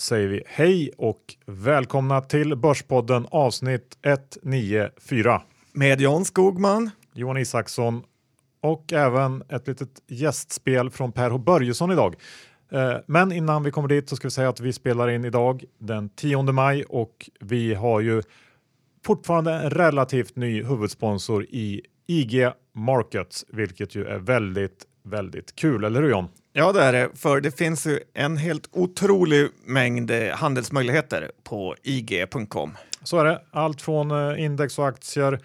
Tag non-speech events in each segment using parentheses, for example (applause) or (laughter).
säger vi hej och välkomna till Börspodden avsnitt 194. Med Jan Skogman. Johan Isaksson och även ett litet gästspel från Per H Börjesson idag. Eh, Men innan vi kommer dit så ska vi säga att vi spelar in idag den 10 maj och vi har ju fortfarande en relativt ny huvudsponsor i IG Markets, vilket ju är väldigt, väldigt kul, eller hur John? Ja, det är det, för det finns ju en helt otrolig mängd eh, handelsmöjligheter på ig.com. Så är det. Allt från eh, index och aktier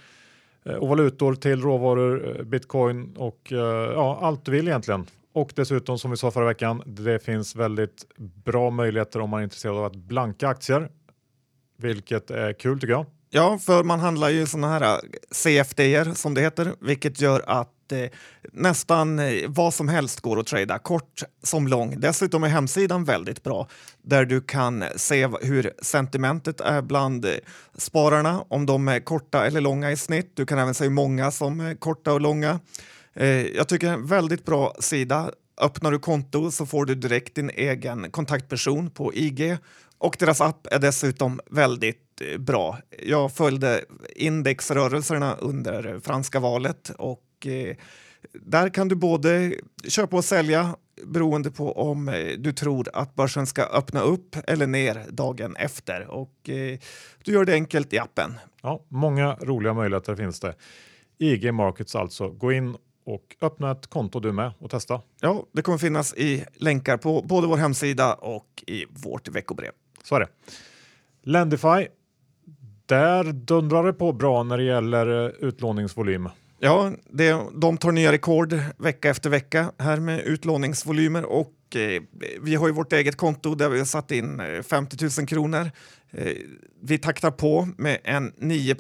eh, och valutor till råvaror, bitcoin och ja, allt du vill egentligen. Och dessutom som vi sa förra veckan, det finns väldigt bra möjligheter om man är intresserad av att blanka aktier, vilket är kul tycker jag. Ja, för man handlar ju såna här CFD som det heter, vilket gör att eh, nästan eh, vad som helst går att trada, kort som lång. Dessutom är hemsidan väldigt bra där du kan se hur sentimentet är bland eh, spararna, om de är korta eller långa i snitt. Du kan även se hur många som är korta och långa. Eh, jag tycker det är en väldigt bra sida. Öppnar du konto så får du direkt din egen kontaktperson på IG och deras app är dessutom väldigt eh, bra. Jag följde indexrörelserna under franska valet och eh, där kan du både köpa och sälja beroende på om eh, du tror att börsen ska öppna upp eller ner dagen efter. Och eh, du gör det enkelt i appen. Ja, många roliga möjligheter finns det. IG Markets alltså. Gå in och öppna ett konto du med och testa. Ja, det kommer finnas i länkar på både vår hemsida och i vårt veckobrev. Så är det. Lendify. Där dundrar det på bra när det gäller utlåningsvolym. Ja, det, de tar nya rekord vecka efter vecka här med utlåningsvolymer och eh, vi har ju vårt eget konto där vi har satt in eh, 50 000 kronor. Eh, vi taktar på med en 9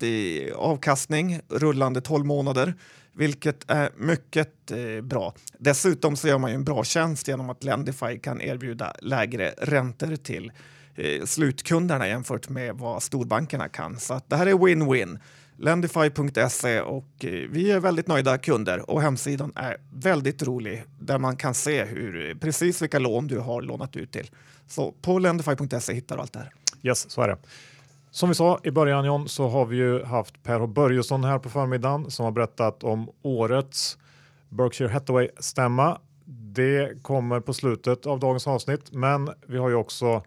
i avkastning rullande 12 månader, vilket är mycket eh, bra. Dessutom så gör man ju en bra tjänst genom att Lendify kan erbjuda lägre räntor till eh, slutkunderna jämfört med vad storbankerna kan. Så att det här är win-win. Lendify.se och eh, vi är väldigt nöjda kunder och hemsidan är väldigt rolig där man kan se hur, eh, precis vilka lån du har lånat ut till. Så på Lendify.se hittar du allt det här. Yes, så är det. Som vi sa i början John så har vi ju haft Per H Börjesson här på förmiddagen som har berättat om årets Berkshire Hathaway stämma. Det kommer på slutet av dagens avsnitt, men vi har ju också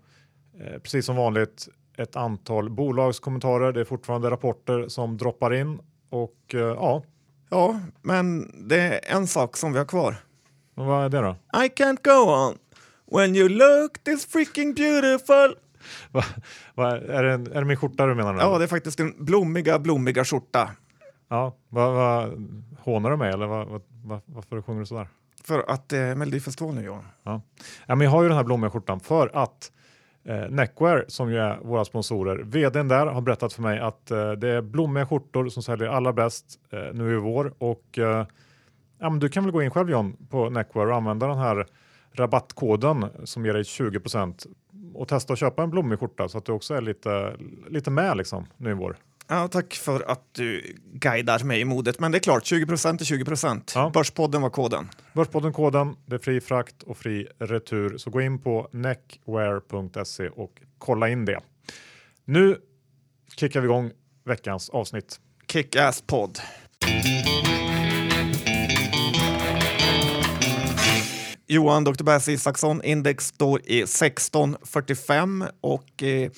eh, precis som vanligt ett antal bolagskommentarer. Det är fortfarande rapporter som droppar in och eh, ja, Ja, men det är en sak som vi har kvar. och vad är det då? I can't go on when you look this freaking beautiful. Va, va, är, det en, är det min skjorta du menar? Nu? Ja, det är faktiskt en blommiga, blommiga skjorta. ja va, va, hånar du mig eller va, va, va, varför sjunger du sådär? För att det är Melodifestivalen nu, Johan. Ja. Ja, men jag har ju den här blommiga skjortan för att eh, Neckwear som ju är våra sponsorer, vdn där har berättat för mig att eh, det är blommiga skjortor som säljer allra bäst eh, nu i vår och eh, ja, men du kan väl gå in själv John på Neckwear och använda den här rabattkoden som ger dig 20% och testa att köpa en blommig skjorta så att du också är lite, lite med liksom nu i vår. Ja, tack för att du guidar mig i modet. Men det är klart, 20% är 20 Ja. Börspodden var koden. Börspodden-koden, det är fri frakt och fri retur. Så gå in på neckwear.se och kolla in det. Nu kickar vi igång veckans avsnitt. Kick-ass Johan Dr. Bass Isaksson, index står i 1645 och eh,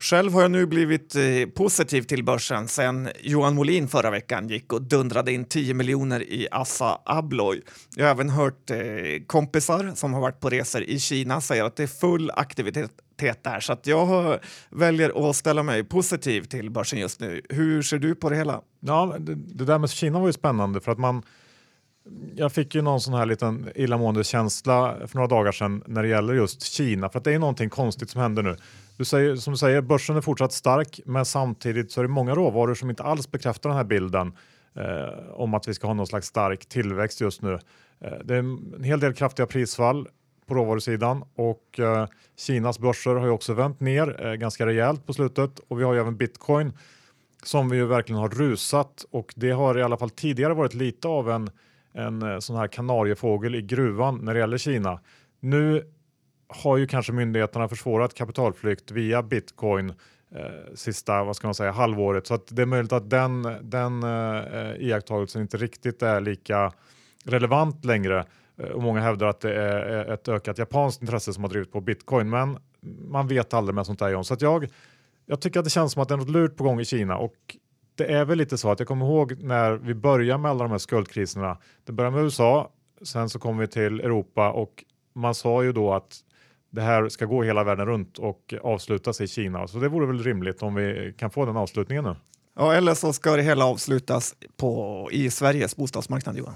själv har jag nu blivit eh, positiv till börsen sen Johan Molin förra veckan gick och dundrade in 10 miljoner i Assa Abloy. Jag har även hört eh, kompisar som har varit på resor i Kina säga att det är full aktivitet där så att jag väljer att ställa mig positiv till börsen just nu. Hur ser du på det hela? Ja, det, det där med Kina var ju spännande för att man jag fick ju någon sån här liten illamående känsla för några dagar sedan när det gäller just Kina för att det är någonting konstigt som händer nu. Du säger, som du säger, börsen är fortsatt stark men samtidigt så är det många råvaror som inte alls bekräftar den här bilden eh, om att vi ska ha någon slags stark tillväxt just nu. Eh, det är en hel del kraftiga prisfall på råvarusidan och eh, Kinas börser har ju också vänt ner eh, ganska rejält på slutet och vi har ju även bitcoin som vi ju verkligen har rusat och det har i alla fall tidigare varit lite av en, en eh, sån här kanariefågel i gruvan när det gäller Kina. Nu har ju kanske myndigheterna försvårat kapitalflykt via bitcoin eh, sista vad ska man säga, halvåret. Så att det är möjligt att den, den eh, iakttagelsen inte riktigt är lika relevant längre. Eh, och många hävdar att det är ett ökat japanskt intresse som har drivit på bitcoin. Men man vet aldrig med sånt där John. Så att jag, jag tycker att det känns som att det är något lurt på gång i Kina. Och det är väl lite så att jag kommer ihåg när vi började med alla de här skuldkriserna. Det började med USA, sen så kom vi till Europa och man sa ju då att det här ska gå hela världen runt och avslutas i Kina. Så det vore väl rimligt om vi kan få den avslutningen nu. Ja, eller så ska det hela avslutas på, i Sveriges bostadsmarknad, Johan.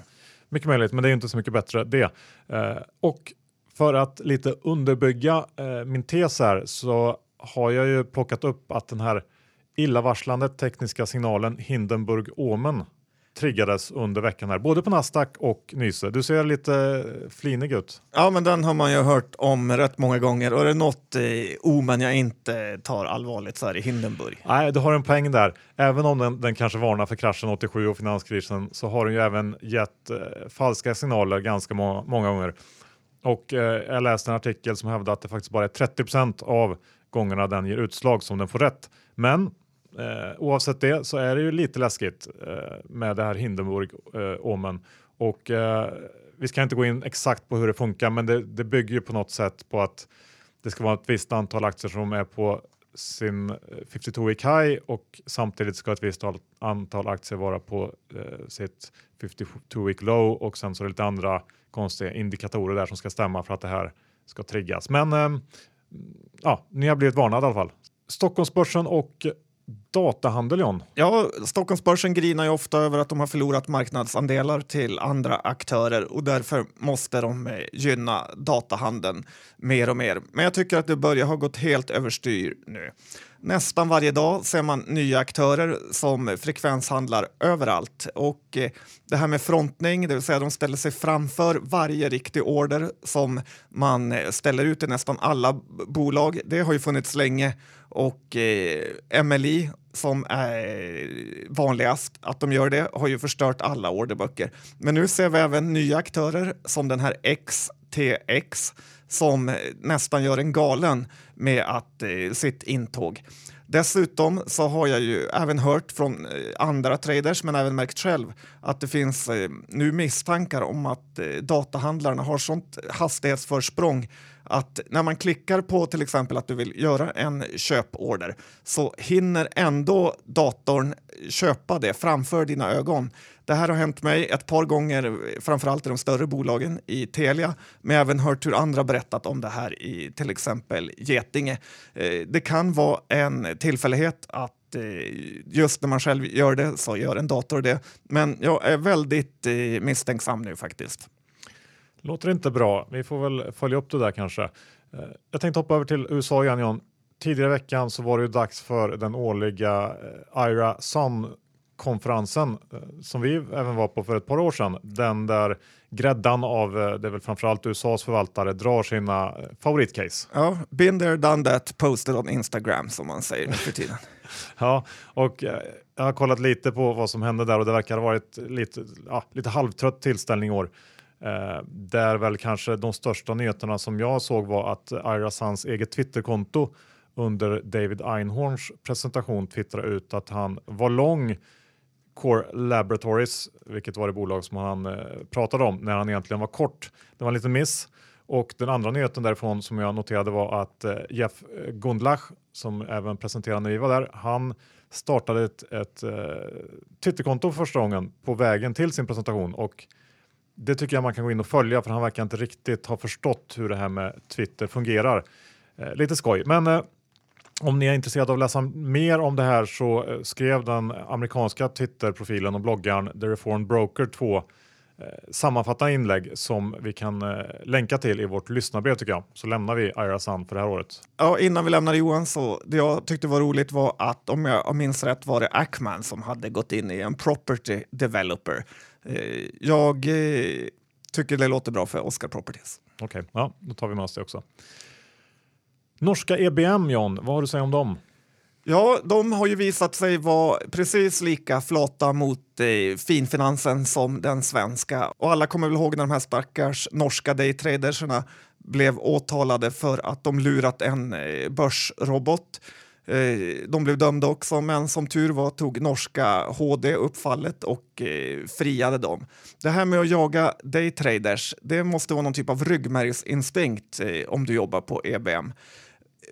Mycket möjligt, men det är inte så mycket bättre det. Eh, och för att lite underbygga eh, min tes här så har jag ju plockat upp att den här illavarslande tekniska signalen Hindenburg-Omen triggades under veckan här, både på Nasdaq och Nyse. Du ser lite flinig ut. Ja, men den har man ju hört om rätt många gånger och är det något eh, omen jag inte tar allvarligt så är det Hindenburg. Nej, du har en poäng där. Även om den, den kanske varnar för kraschen 87 och finanskrisen så har den ju även gett eh, falska signaler ganska må många gånger. Och eh, jag läste en artikel som hävdar att det faktiskt bara är 30% av gångerna den ger utslag som den får rätt. Men Eh, oavsett det så är det ju lite läskigt eh, med det här Hindenburg-omen. Eh, och eh, vi ska inte gå in exakt på hur det funkar, men det, det bygger ju på något sätt på att det ska vara ett visst antal aktier som är på sin eh, 52-week high och samtidigt ska ett visst antal aktier vara på eh, sitt 52-week low och sen så är det lite andra konstiga indikatorer där som ska stämma för att det här ska triggas. Men eh, ja, ni har blivit varnade i alla fall. Stockholmsbörsen och datahandel John? Ja, Stockholmsbörsen grinar ju ofta över att de har förlorat marknadsandelar till andra aktörer och därför måste de eh, gynna datahandeln mer och mer. Men jag tycker att det börjar ha gått helt överstyr nu. Nästan varje dag ser man nya aktörer som frekvenshandlar överallt. Och eh, det här med frontning, det vill säga de ställer sig framför varje riktig order som man eh, ställer ut i nästan alla bolag. Det har ju funnits länge och eh, MLI som är vanligast att de gör det har ju förstört alla orderböcker. Men nu ser vi även nya aktörer som den här XTX som nästan gör en galen med att, eh, sitt intåg. Dessutom så har jag ju även hört från eh, andra traders, men även märkt själv, att det finns eh, nu misstankar om att eh, datahandlarna har sånt hastighetsförsprång att när man klickar på till exempel att du vill göra en köporder så hinner ändå datorn köpa det framför dina ögon. Det här har hänt mig ett par gånger, framförallt i de större bolagen i Telia, men jag har även hört hur andra berättat om det här i till exempel Getinge. Eh, det kan vara en tillfällighet att eh, just när man själv gör det så gör en dator det. Men jag är väldigt eh, misstänksam nu faktiskt. Låter inte bra. Vi får väl följa upp det där kanske. Jag tänkte hoppa över till USA igen John. Tidigare i veckan så var det ju dags för den årliga IRA Sun konferensen eh, som vi även var på för ett par år sedan. Den där gräddan av, eh, det är väl framförallt USAs förvaltare, drar sina eh, favoritcase. Ja, been there, done that, posted on Instagram som man säger nu för tiden. (laughs) ja, och jag har kollat lite på vad som hände där och det verkar ha varit lite, ja, lite halvtrött tillställning i år. Eh, där väl kanske de största nyheterna som jag såg var att Ira Sands eget Twitterkonto under David Einhorns presentation twittrade ut att han var lång Core Laboratories, vilket var det bolag som han eh, pratade om när han egentligen var kort. Det var en liten miss. Och den andra nyheten därifrån som jag noterade var att eh, Jeff Gundlach, som även presenterade när vi var där, han startade ett, ett eh, Twitterkonto för första gången på vägen till sin presentation och det tycker jag man kan gå in och följa för han verkar inte riktigt ha förstått hur det här med Twitter fungerar. Eh, lite skoj, men eh, om ni är intresserade av att läsa mer om det här så eh, skrev den amerikanska Twitterprofilen och bloggaren The Reformed Broker två eh, sammanfattande inlägg som vi kan eh, länka till i vårt lyssnarbrev tycker jag. Så lämnar vi Ira Sun för det här året. Ja, innan vi lämnar Johan så det jag tyckte var roligt var att om jag minns rätt var det Ackman som hade gått in i en property developer. Jag tycker det låter bra för Oscar Properties. Okej, okay, ja, då tar vi med oss det också. Norska EBM, John, vad har du att säga om dem? Ja, de har ju visat sig vara precis lika flata mot eh, finfinansen som den svenska. Och alla kommer väl ihåg när de här stackars norska daytraderserna blev åtalade för att de lurat en eh, börsrobot. Eh, de blev dömda också, men som tur var tog norska HD upp fallet och eh, friade dem. Det här med att jaga daytraders, det måste vara någon typ av ryggmärgsinstinkt eh, om du jobbar på EBM.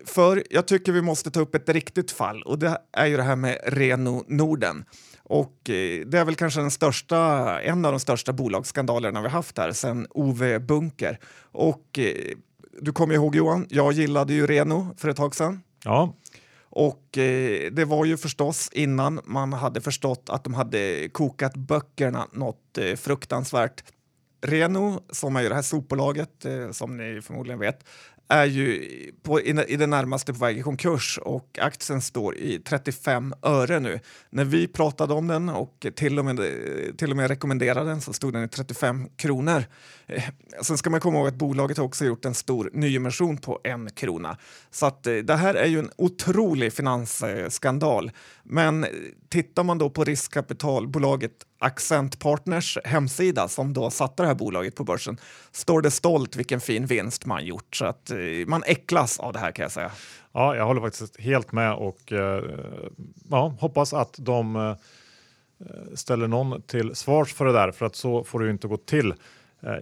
För jag tycker vi måste ta upp ett riktigt fall och det är ju det här med Reno Norden. Och det är väl kanske den största, en av de största bolagsskandalerna vi haft här sedan Ove Bunker. Och du kommer ihåg Johan, jag gillade ju Reno för ett tag sedan. Ja. Och eh, det var ju förstås innan man hade förstått att de hade kokat böckerna något eh, fruktansvärt. Reno, som är ju det här sopbolaget eh, som ni förmodligen vet, är ju på, i, i det närmaste på väg i konkurs och aktien står i 35 öre nu. När vi pratade om den och till och med, till och med rekommenderade den så stod den i 35 kronor. Eh, sen ska man komma ihåg att bolaget har också gjort en stor nyemission på en krona. Så att eh, det här är ju en otrolig finansskandal. Men tittar man då på riskkapitalbolaget Accent Partners hemsida som då satte det här bolaget på börsen står det stolt vilken fin vinst man gjort. Så att eh, man äcklas av det här kan jag säga. Ja, jag håller faktiskt helt med och eh, ja, hoppas att de eh, ställer någon till svars för det där för att så får det ju inte gå till.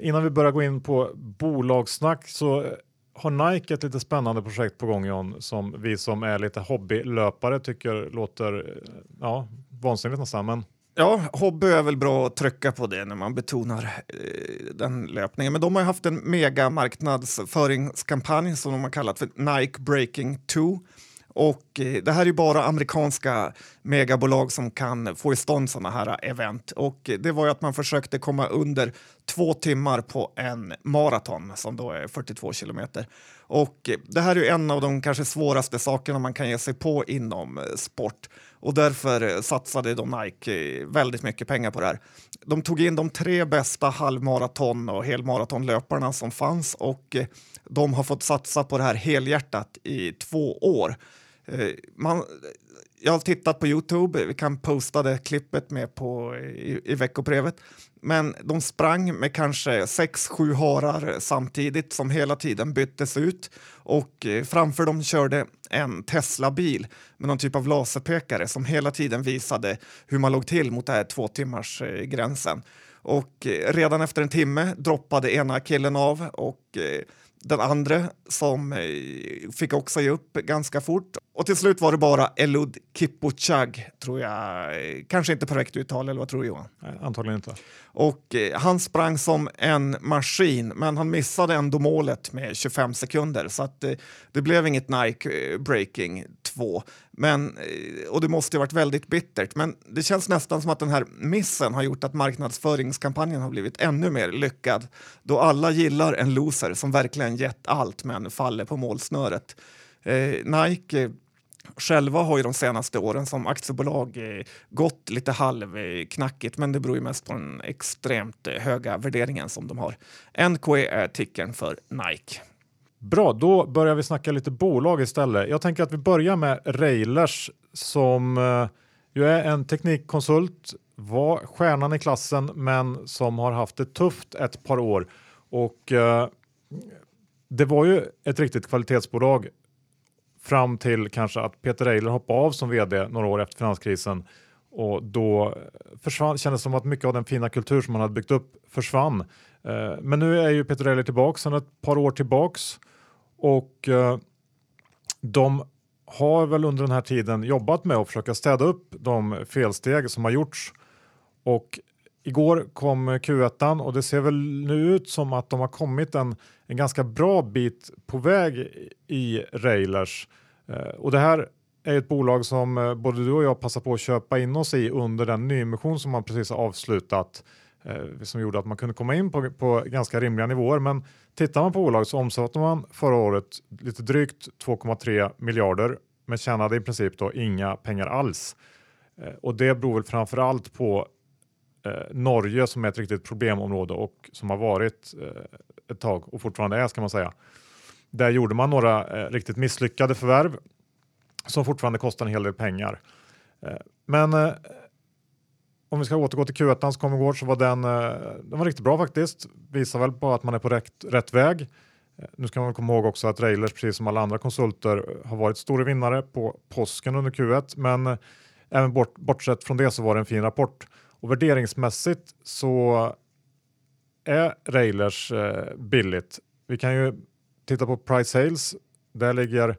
Innan vi börjar gå in på bolagssnack så har Nike ett lite spännande projekt på gång John som vi som är lite hobbylöpare tycker låter ja, vansinnigt nästan. Men Ja, hobby är väl bra att trycka på det när man betonar eh, den löpningen. Men de har haft en mega marknadsföringskampanj som de har kallat för Nike Breaking 2. Och eh, det här är bara amerikanska megabolag som kan få i stånd sådana här event. Och eh, det var ju att man försökte komma under två timmar på en maraton som då är 42 kilometer. Och eh, det här är en av de kanske svåraste sakerna man kan ge sig på inom sport och därför satsade då Nike väldigt mycket pengar på det här. De tog in de tre bästa halvmaraton och helmaratonlöparna som fanns och de har fått satsa på det här helhjärtat i två år. Eh, man, jag har tittat på Youtube, vi kan posta det klippet med på, i, i veckobrevet. Men de sprang med kanske sex, sju harar samtidigt som hela tiden byttes ut och eh, framför dem körde en Tesla-bil med någon typ av laserpekare som hela tiden visade hur man låg till mot den här två timmars eh, gränsen. Och redan efter en timme droppade ena killen av och den andra som fick också ge upp ganska fort. Och till slut var det bara Elud Kippochag, tror jag. Kanske inte perfekt uttal, eller vad tror du Johan? Nej, antagligen inte. Och eh, han sprang som en maskin, men han missade ändå målet med 25 sekunder. Så att, eh, det blev inget Nike eh, Breaking 2. Men, eh, och det måste ju varit väldigt bittert. Men det känns nästan som att den här missen har gjort att marknadsföringskampanjen har blivit ännu mer lyckad. Då alla gillar en loser som verkligen gett allt men faller på målsnöret. Eh, Nike eh, Själva har ju de senaste åren som aktiebolag eh, gått lite halvknackigt men det beror ju mest på den extremt eh, höga värderingen som de har. NKE är tickern för Nike. Bra, då börjar vi snacka lite bolag istället. Jag tänker att vi börjar med Railers som eh, ju är en teknikkonsult, var stjärnan i klassen men som har haft det tufft ett par år. Och eh, det var ju ett riktigt kvalitetsbolag fram till kanske att Peter Eiler hoppade av som vd några år efter finanskrisen och då eh, försvann, kändes det som att mycket av den fina kultur som man hade byggt upp försvann. Men nu är ju Peter Eiler tillbaks sedan ett par år tillbaks och eh, de har väl under den här tiden jobbat med att försöka städa upp de felsteg som har gjorts och Igår kom Q1 och det ser väl nu ut som att de har kommit en, en ganska bra bit på väg i Railers. Eh, och det här är ett bolag som eh, både du och jag passar på att köpa in oss i under den nyemission som man precis har avslutat eh, Eh, som gjorde att man kunde komma in på, på ganska rimliga nivåer. Men tittar man på bolaget så omsatte man förra året lite drygt 2,3 miljarder men tjänade i princip då inga pengar alls. Eh, och det beror väl framför allt på eh, Norge som är ett riktigt problemområde och som har varit eh, ett tag och fortfarande är ska man säga. Där gjorde man några eh, riktigt misslyckade förvärv som fortfarande kostar en hel del pengar. Eh, men eh, om vi ska återgå till Q1 som kom igår så var den, eh, den var riktigt bra faktiskt. Visar väl på att man är på rätt, rätt väg. Eh, nu ska man komma ihåg också att Railers, precis som alla andra konsulter, har varit stora vinnare på påsken under Q1, men eh, även bort, bortsett från det så var det en fin rapport. Och värderingsmässigt så är Railers eh, billigt. Vi kan ju titta på price sales. Där ligger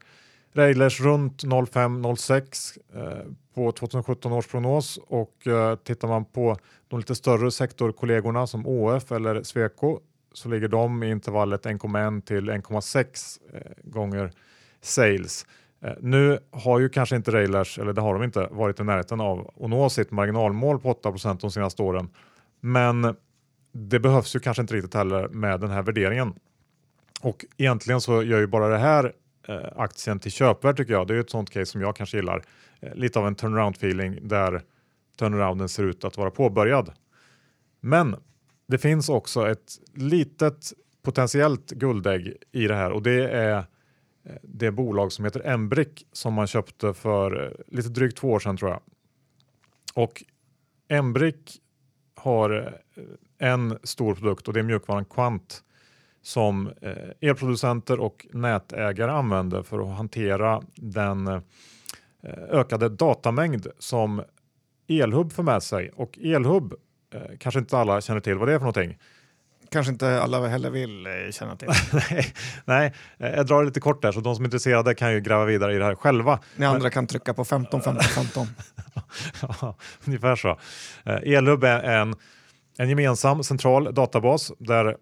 Railers runt 05-06 eh, på 2017 års prognos och eh, tittar man på de lite större sektorkollegorna som ÅF eller Sweco så ligger de i intervallet 1,1 till 1,6 eh, gånger sales. Eh, nu har ju kanske inte Railers, eller det har de inte, varit i närheten av att nå sitt marginalmål på 8% de senaste åren. Men det behövs ju kanske inte riktigt heller med den här värderingen. Och egentligen så gör ju bara det här Eh, aktien till köpvärd tycker jag. Det är ett sånt case som jag kanske gillar. Eh, lite av en turnaround feeling där turnarounden ser ut att vara påbörjad. Men det finns också ett litet potentiellt guldägg i det här och det är eh, det bolag som heter Embric som man köpte för eh, lite drygt två år sedan tror jag. Och Embric har en stor produkt och det är mjukvaran Quant som elproducenter och nätägare använder för att hantera den ökade datamängd som Elhub för med sig. Och Elhub Eh, kanske inte alla känner till vad det är för någonting. Kanske inte alla heller vill eh, känna till. (laughs) nej, nej, eh, jag drar det lite kort där så de som är intresserade kan ju gräva vidare i det här själva. Ni andra Men... kan trycka på 15, 15, 15. ja, ungefär så. Elhub är en, en gemensam central databas där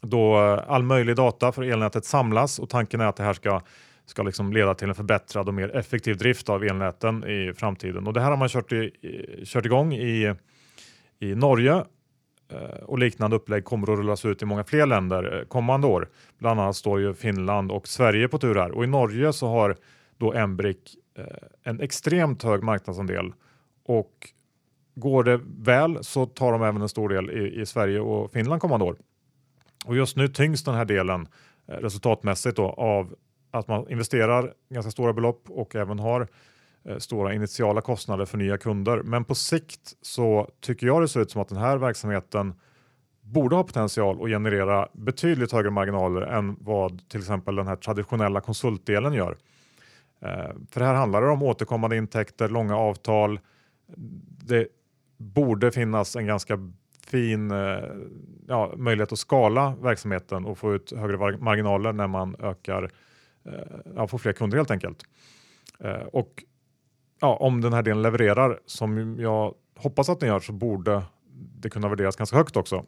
då eh, all möjlig data för elnätet samlas och tanken är att det här ska ska liksom leda till en förbättrad och mer effektiv drift av elnäten i framtiden. Och det här har man kört, i, kört igång i i Norge eh, och liknande upplägg kommer att rullas ut i många fler länder eh, kommande år. Bland annat står ju Finland och Sverige på tur här och i Norge så har då Embrick en extremt hög marknadsandel och går det väl så tar de även en stor del i, i Sverige och Finland kommande år. Och just nu tyngs den här delen eh, resultatmässigt då av att man investerar ganska stora belopp och även har eh, stora initiala kostnader för nya kunder. Men på sikt så tycker jag det ser ut som att den här verksamheten borde ha potential att generera betydligt högre marginaler än vad till exempel den här traditionella konsultdelen gör. Eh, för här handlar det om återkommande intäkter, långa avtal. Det borde finnas en ganska fin eh, ja, möjlighet att skala verksamheten och få ut högre marginaler när man ökar, eh, ja, får fler kunder helt enkelt. Eh, och ja, om den här delen levererar som jag hoppas att den gör så borde det kunna värderas ganska högt också.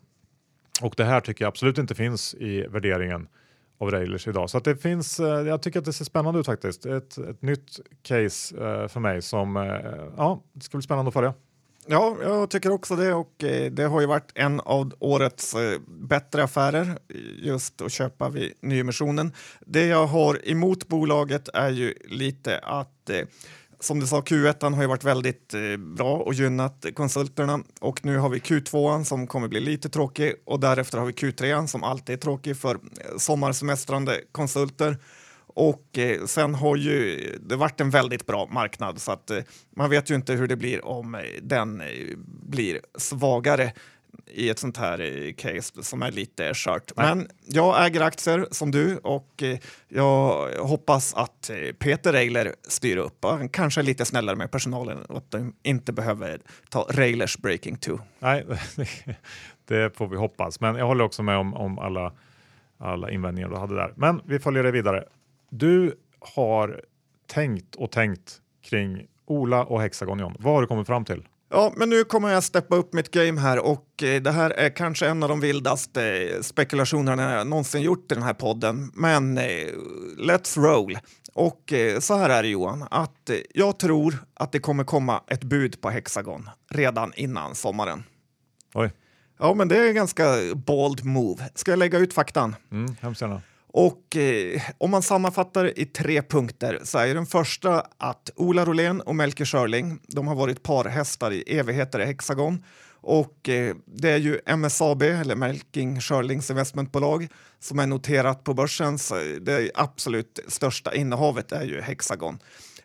Och det här tycker jag absolut inte finns i värderingen av Railers idag. Så att det finns, jag tycker att det ser spännande ut faktiskt. Ett, ett nytt case för mig som, ja, det ska bli spännande att följa. Ja, jag tycker också det och eh, det har ju varit en av årets eh, bättre affärer just att köpa vid nyemissionen. Det jag har emot bolaget är ju lite att eh, som du sa, Q1 har ju varit väldigt bra och gynnat konsulterna och nu har vi Q2 som kommer bli lite tråkig och därefter har vi Q3 som alltid är tråkig för sommarsemestrande konsulter. Och eh, sen har ju det varit en väldigt bra marknad så att eh, man vet ju inte hur det blir om eh, den eh, blir svagare i ett sånt här eh, case som är lite skört. Men jag äger aktier som du och jag hoppas att Peter Reiler styr upp. Han kanske är lite snällare med personalen och att de inte behöver ta Reilers breaking to. Nej, (laughs) det får vi hoppas. Men jag håller också med om, om alla, alla invändningar du hade där. Men vi följer det vidare. Du har tänkt och tänkt kring Ola och Hexagon John. Vad har du kommit fram till? Ja, men nu kommer jag steppa upp mitt game här och eh, det här är kanske en av de vildaste spekulationerna jag någonsin gjort i den här podden. Men eh, let's roll. Och eh, så här är det Johan, att eh, jag tror att det kommer komma ett bud på Hexagon redan innan sommaren. Oj. Ja, men det är en ganska bold move. Ska jag lägga ut faktan? Mm, hemskt gärna. Och eh, om man sammanfattar i tre punkter så är den första att Ola Rolén och Melker Schörling, de har varit parhästar i evigheter i Hexagon. Och eh, det är ju MSAB, eller Melking Schörlings investmentbolag, som är noterat på börsen. Så det absolut största innehavet är ju Hexagon.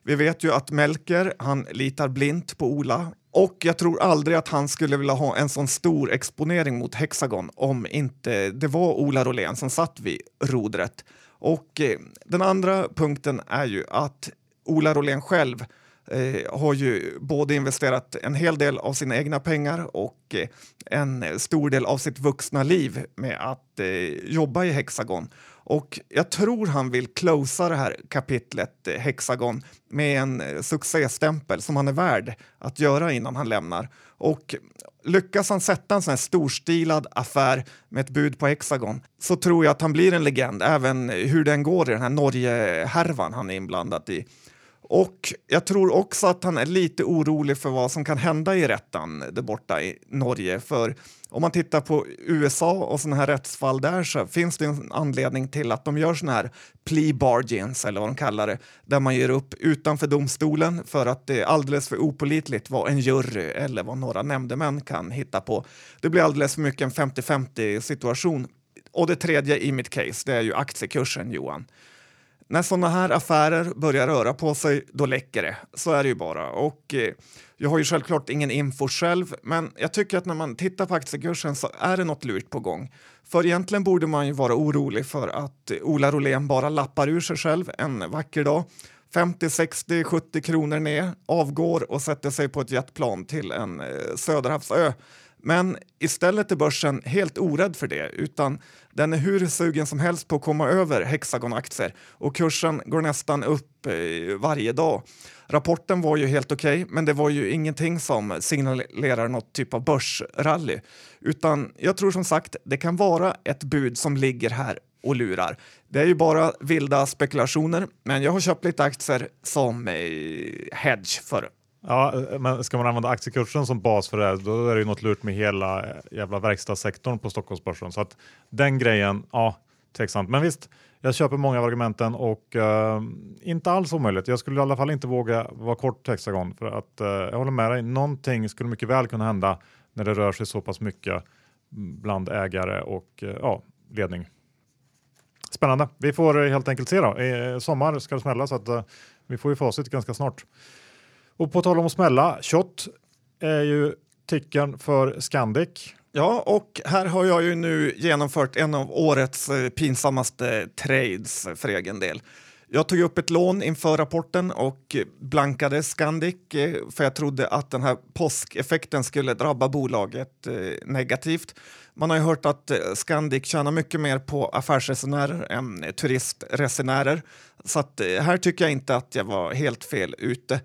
Vi vet ju att Melker, han litar blint på Ola och jag tror aldrig att han skulle vilja ha en sån stor exponering mot Hexagon om inte det var Ola Rolén som satt vid rodret. Och eh, den andra punkten är ju att Ola Rolén själv eh, har ju både investerat en hel del av sina egna pengar och eh, en stor del av sitt vuxna liv med att eh, jobba i Hexagon. Och jag tror han vill closea det här kapitlet eh, Hexagon med en eh, succéstämpel som han är värd att göra innan han lämnar. Och lyckas han sätta en sån här storstilad affär med ett bud på Hexagon så tror jag att han blir en legend, även hur den går i den här Norge-härvan han är inblandad i. Och jag tror också att han är lite orolig för vad som kan hända i rätten där borta i Norge. För om man tittar på USA och sådana här rättsfall där så finns det en anledning till att de gör sådana här plea bargains eller vad de kallar det, där man ger upp utanför domstolen för att det är alldeles för opolitligt vad en jury eller vad några nämndemän kan hitta på. Det blir alldeles för mycket en 50-50 situation. Och det tredje i mitt case, det är ju aktiekursen, Johan. När sådana här affärer börjar röra på sig, då läcker det. Så är det ju bara. Och eh, jag har ju självklart ingen info själv, men jag tycker att när man tittar på aktiekursen så är det något lurt på gång. För egentligen borde man ju vara orolig för att eh, Ola Rolén bara lappar ur sig själv en vacker dag. 50, 60, 70 kronor ner, avgår och sätter sig på ett jetplan till en eh, söderhavsö men istället är börsen helt orädd för det, utan den är hur sugen som helst på att komma över Hexagon-aktier och kursen går nästan upp eh, varje dag. Rapporten var ju helt okej, okay, men det var ju ingenting som signalerar något typ av börsrally, utan jag tror som sagt det kan vara ett bud som ligger här och lurar. Det är ju bara vilda spekulationer, men jag har köpt lite aktier som eh, hedge för Ja, men ska man använda aktiekursen som bas för det här, då är det ju något lurt med hela eh, jävla verkstadssektorn på Stockholmsbörsen. Så att den grejen, ja, tveksamt. Men visst, jag köper många av argumenten och uh, inte alls omöjligt. Jag skulle i alla fall inte våga vara kort Hexagon för att uh, jag håller med dig. Någonting skulle mycket väl kunna hända när det rör sig så pass mycket bland ägare och uh, ja, ledning. Spännande. Vi får helt enkelt se då. I sommar ska det smälla så att vi får ju facit ganska snart. Och på tal om att smälla, shot är ju tickern för Scandic. Ja, och här har jag ju nu genomfört en av årets eh, pinsammaste trades för egen del. Jag tog upp ett lån inför rapporten och blankade Scandic eh, för jag trodde att den här påskeffekten skulle drabba bolaget eh, negativt. Man har ju hört att Scandic tjänar mycket mer på affärsresenärer än turistresenärer. Så att här tycker jag inte att jag var helt fel ute.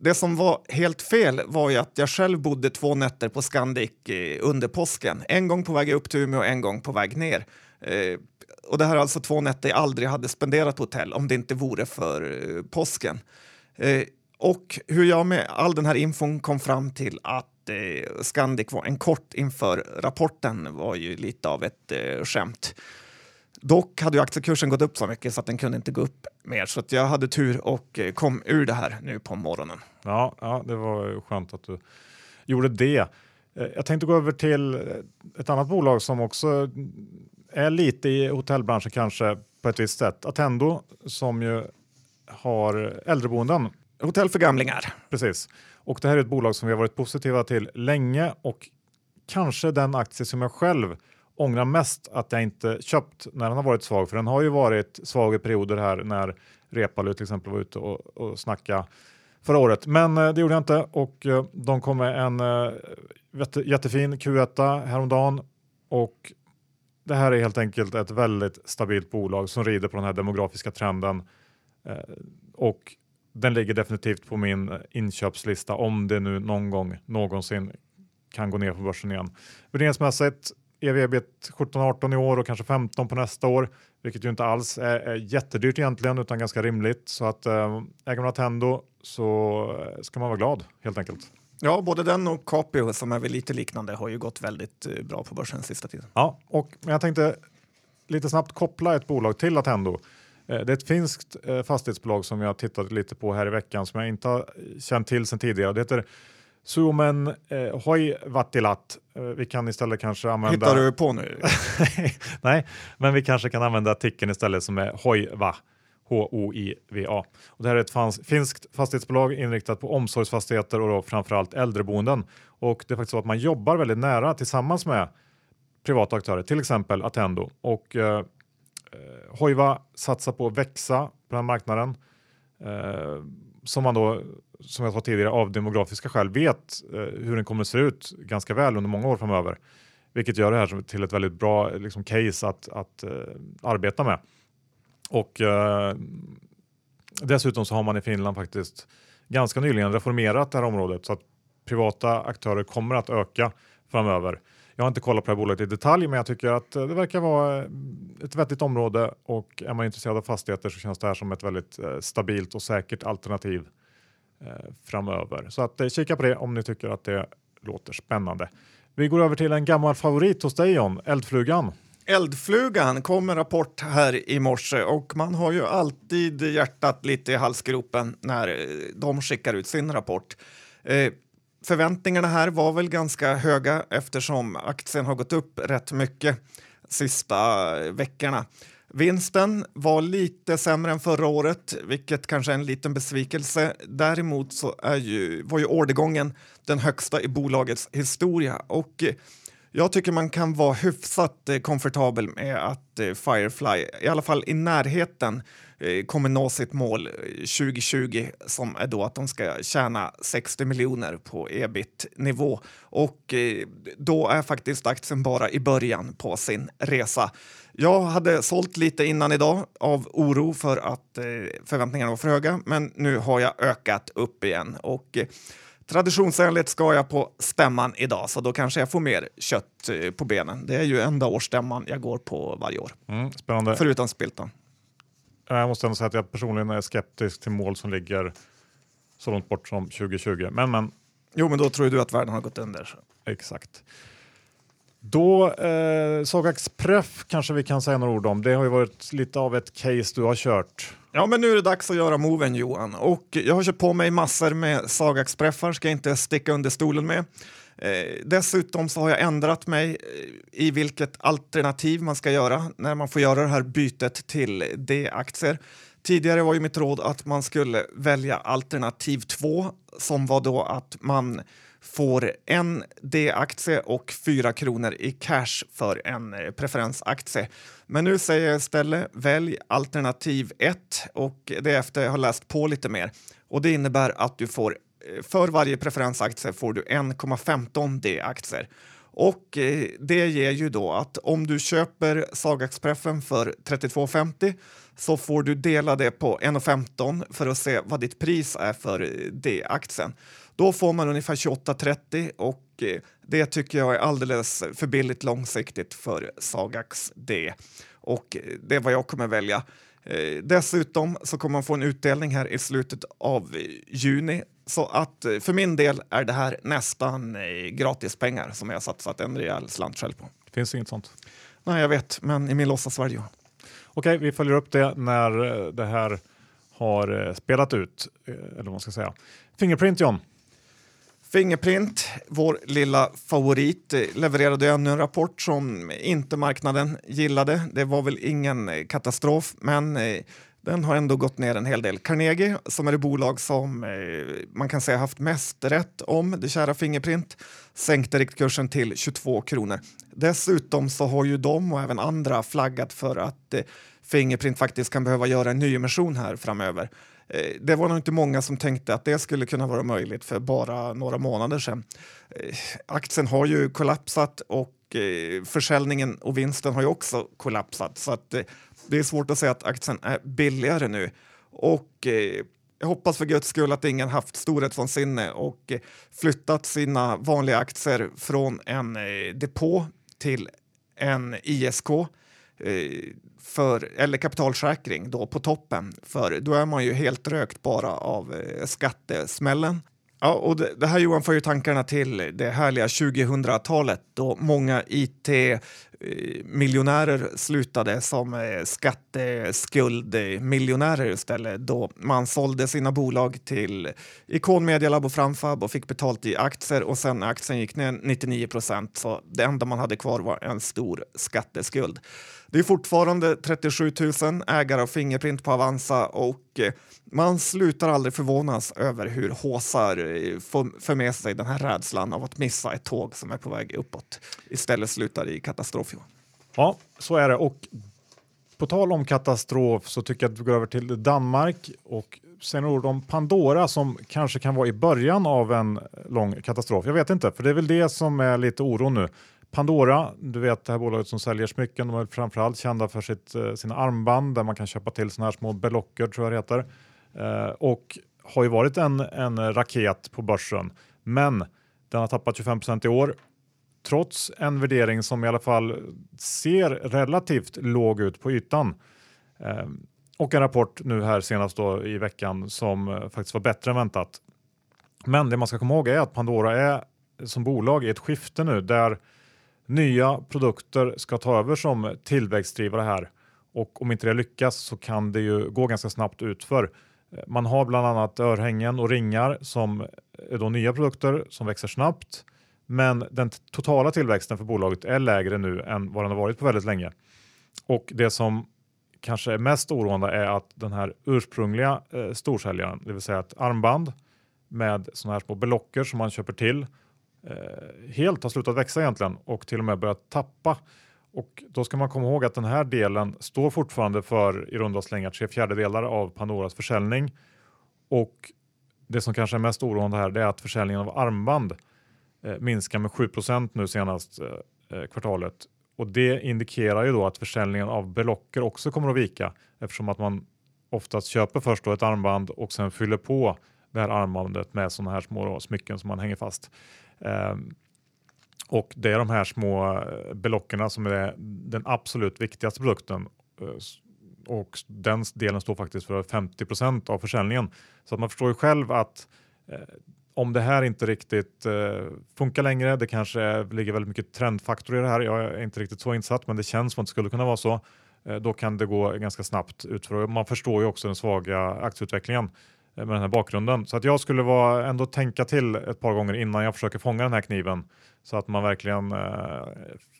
Det som var helt fel var ju att jag själv bodde två nätter på Scandic eh, under påsken. En gång på väg upp till Umeå och en gång på väg ner. Eh, och det här är alltså två nätter jag aldrig hade spenderat på hotell om det inte vore för eh, påsken. Eh, och hur jag med all den här infon kom fram till att eh, Scandic var en kort inför rapporten var ju lite av ett eh, skämt. Dock hade ju aktiekursen gått upp så mycket så att den kunde inte gå upp mer. Så att jag hade tur och eh, kom ur det här nu på morgonen. Ja, ja det var skönt att du gjorde det. Eh, jag tänkte gå över till eh, ett annat bolag som också är lite i hotellbranschen kanske på ett visst sätt. Attendo som ju har äldreboenden. Hotell för gamlingar. Precis. Och det här är ett bolag som vi har varit positiva till länge och kanske den aktie som jag själv ångrar mest att jag inte köpt när den har varit svag. För den har ju varit svag i perioder här när Repalu till exempel var ute och, och snacka förra året. Men eh, det gjorde jag inte och eh, de kom med en eh, jättefin Q1 häromdagen och det här är helt enkelt ett väldigt stabilt bolag som rider på den här demografiska trenden eh, och den ligger definitivt på min inköpslista om det nu någon gång någonsin kan gå ner på börsen igen. Värderingsmässigt EV-ebit 17-18 i år och kanske 15 på nästa år, vilket ju inte alls är, är jättedyrt egentligen utan ganska rimligt. Så att äh, äger man Attendo så ska man vara glad helt enkelt. Ja, både den och Capio som är väl lite liknande har ju gått väldigt eh, bra på börsen sista tiden. Ja, och jag tänkte lite snabbt koppla ett bolag till Attendo. Eh, det är ett finskt fastighetsbolag som jag tittat lite på här i veckan som jag inte har känt till sedan tidigare. Det heter Suomen eh, Hoivattilat. Eh, vi kan istället kanske använda... Hittar du på nu? (laughs) Nej, men vi kanske kan använda artikeln istället som är Hoiva. H-O-I-V-A. Och det här är ett fans, finskt fastighetsbolag inriktat på omsorgsfastigheter och då framförallt äldreboenden. Och det är faktiskt så att man jobbar väldigt nära tillsammans med privata aktörer, till exempel Attendo. Och eh, Hoiva satsar på att växa på den här marknaden. Eh, som man då, som jag sa tidigare, av demografiska skäl vet eh, hur den kommer att se ut ganska väl under många år framöver. Vilket gör det här till ett väldigt bra liksom, case att, att eh, arbeta med. Och eh, dessutom så har man i Finland faktiskt ganska nyligen reformerat det här området så att privata aktörer kommer att öka framöver. Jag har inte kollat på det här bolaget i detalj, men jag tycker att eh, det verkar vara eh, ett vettigt område och är man intresserad av fastigheter så känns det här som ett väldigt eh, stabilt och säkert alternativ Eh, framöver. Så att eh, kika på det om ni tycker att det låter spännande. Vi går över till en gammal favorit hos dig John, Eldflugan. Eldflugan kom en rapport här i morse och man har ju alltid hjärtat lite i halsgropen när eh, de skickar ut sin rapport. Eh, förväntningarna här var väl ganska höga eftersom aktien har gått upp rätt mycket sista veckorna. Vinsten var lite sämre än förra året, vilket kanske är en liten besvikelse. Däremot så är ju, var ju ordergången den högsta i bolagets historia och eh, jag tycker man kan vara hyfsat eh, komfortabel med att eh, Firefly, i alla fall i närheten, kommer nå sitt mål 2020 som är då att de ska tjäna 60 miljoner på ebit-nivå. Och då är faktiskt aktien bara i början på sin resa. Jag hade sålt lite innan idag av oro för att förväntningarna var för höga, men nu har jag ökat upp igen. Och Traditionsenligt ska jag på stämman idag, så då kanske jag får mer kött eh, på benen. Det är ju enda årsstämman jag går på varje år. Mm, spännande. Förutom Spiltan. Jag måste ändå säga att jag personligen är skeptisk till mål som ligger så långt bort som 2020. Men, men... Jo, men då tror du att världen har gått under. Exakt. Då, eh, Sagax Pref kanske vi kan säga några ord om. Det har ju varit lite av ett case du har kört. Ja, men nu är det dags att göra moven Johan. Och jag har kört på mig massor med Sagax Preffar, ska jag inte sticka under stolen med. Eh, dessutom så har jag ändrat mig eh, i vilket alternativ man ska göra när man får göra det här bytet till D-aktier. Tidigare var ju mitt råd att man skulle välja alternativ 2 som var då att man får en D-aktie och 4 kronor i cash för en eh, preferensaktie. Men nu säger jag istället välj alternativ 1 och det är efter jag har läst på lite mer. Och det innebär att du får eh, för varje preferensaktie får du 1,15 D-aktier. Och eh, det ger ju då att om du köper Sagax-preffen för 32,50 så får du dela det på 1,15 för att se vad ditt pris är för eh, D-aktien. Då får man ungefär 28,30 och eh, det tycker jag är alldeles för billigt långsiktigt för Sagax D. Och det är vad jag kommer välja. Dessutom så kommer man få en utdelning här i slutet av juni. Så att för min del är det här nästan gratispengar som jag satsat en rejäl slant själv på. Det finns inget sånt? Nej, jag vet, men i min låtsasvärld, Okej, vi följer upp det när det här har spelat ut, eller vad man ska säga. Fingerprint John. Fingerprint, vår lilla favorit, levererade ännu en rapport som inte marknaden gillade. Det var väl ingen eh, katastrof, men eh, den har ändå gått ner en hel del. Carnegie, som är det bolag som eh, man kan säga haft mest rätt om det kära Fingerprint, sänkte riktkursen till 22 kronor. Dessutom så har ju de och även andra flaggat för att eh, Fingerprint faktiskt kan behöva göra en nyemission här framöver. Eh, det var nog inte många som tänkte att det skulle kunna vara möjligt för bara några månader sedan. Eh, aktien har ju kollapsat och försäljningen och vinsten har ju också kollapsat så att det är svårt att säga att aktien är billigare nu. Och eh, jag hoppas för guds skull att ingen haft storhetsvansinne eh, och eh, flyttat sina vanliga aktier från en depå till en ISK för, eller kapitalsäkring då på toppen, för då är man ju helt rökt bara av eh, skattesmällen. Ja, och det, det, här Johan för ju tankarna till det härliga 2000-talet då många IT miljonärer slutade som eh, skatteskuldmiljonärer eh, istället då man sålde sina bolag till Icon Media Lab och Framfab och fick betalt i aktier och sen aktien gick ner 99 procent så det enda man hade kvar var en stor skatteskuld. Det är fortfarande 37 000 ägare av Fingerprint på Avanza och eh, man slutar aldrig förvånas över hur håsar eh, för med sig den här rädslan av att missa ett tåg som är på väg uppåt. Istället slutar i katastrof. Ja, så är det. Och på tal om katastrof så tycker jag att vi går över till Danmark och säger några ord om Pandora som kanske kan vara i början av en lång katastrof. Jag vet inte, för det är väl det som är lite oro nu. Pandora, du vet det här bolaget som säljer smycken, de är framförallt kända för sitt, eh, sina armband där man kan köpa till såna här små belocker tror jag det heter. Eh, och har ju varit en, en raket på börsen. Men den har tappat 25% i år trots en värdering som i alla fall ser relativt låg ut på ytan. Eh, och en rapport nu här senast då i veckan som eh, faktiskt var bättre än väntat. Men det man ska komma ihåg är att Pandora är som bolag i ett skifte nu där nya produkter ska ta över som tillväxtdrivare här och om inte det lyckas så kan det ju gå ganska snabbt utför. Eh, man har bland annat örhängen och ringar som eh, är då nya produkter som växer snabbt. Men den totala tillväxten för bolaget är lägre nu än vad den har varit på väldigt länge. Och det som kanske är mest oroande är att den här ursprungliga eh, storsäljaren, det vill säga ett armband med sådana här små belocker som man köper till, Eh, helt har slutat växa egentligen och till och med börjat tappa och då ska man komma ihåg att den här delen står fortfarande för i runda slängar tre fjärdedelar av Pandoras försäljning. Och det som kanske är mest oroande här är att försäljningen av armband eh, minskar med 7 nu senast eh, eh, kvartalet. Och det indikerar ju då att försäljningen av belocker också kommer att vika eftersom att man oftast köper först då ett armband och sen fyller på det här armbandet med sådana här små smycken som man hänger fast. Ehm, och det är de här små eh, belockerna som är den absolut viktigaste produkten. Eh, och den delen står faktiskt för 50% av försäljningen. Så att man förstår ju själv att eh, om det här inte riktigt eh, funkar längre, det kanske ligger väldigt mycket trendfaktor i det här. Jag är inte riktigt så insatt, men det känns som att det skulle kunna vara så. Eh, då kan det gå ganska snabbt utför. Man förstår ju också den svaga aktieutvecklingen. Eh, med den här bakgrunden. Så att jag skulle vara, ändå tänka till ett par gånger innan jag försöker fånga den här kniven så att man verkligen eh,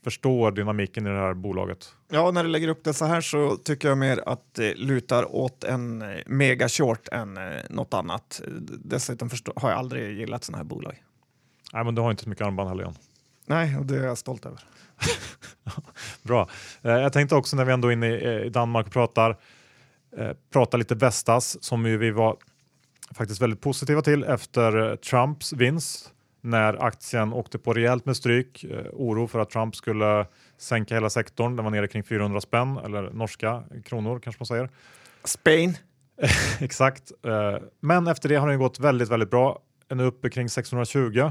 förstår dynamiken i det här bolaget. Ja, när du lägger upp det så här så tycker jag mer att det lutar åt en eh, mega short än eh, något annat. Dessutom har jag aldrig gillat sådana här bolag. Nej, men du har inte så mycket armband heller John. Nej, och det är jag stolt över. (laughs) Bra. Eh, jag tänkte också när vi ändå är inne i, i Danmark och pratar, eh, prata lite Vestas som ju vi var faktiskt väldigt positiva till efter Trumps vinst när aktien åkte på rejält med stryk. Eh, oro för att Trump skulle sänka hela sektorn. Den var nere kring 400 spänn eller norska kronor kanske man säger. Spain. (laughs) Exakt. Eh, men efter det har den gått väldigt, väldigt bra. Den är uppe kring 620,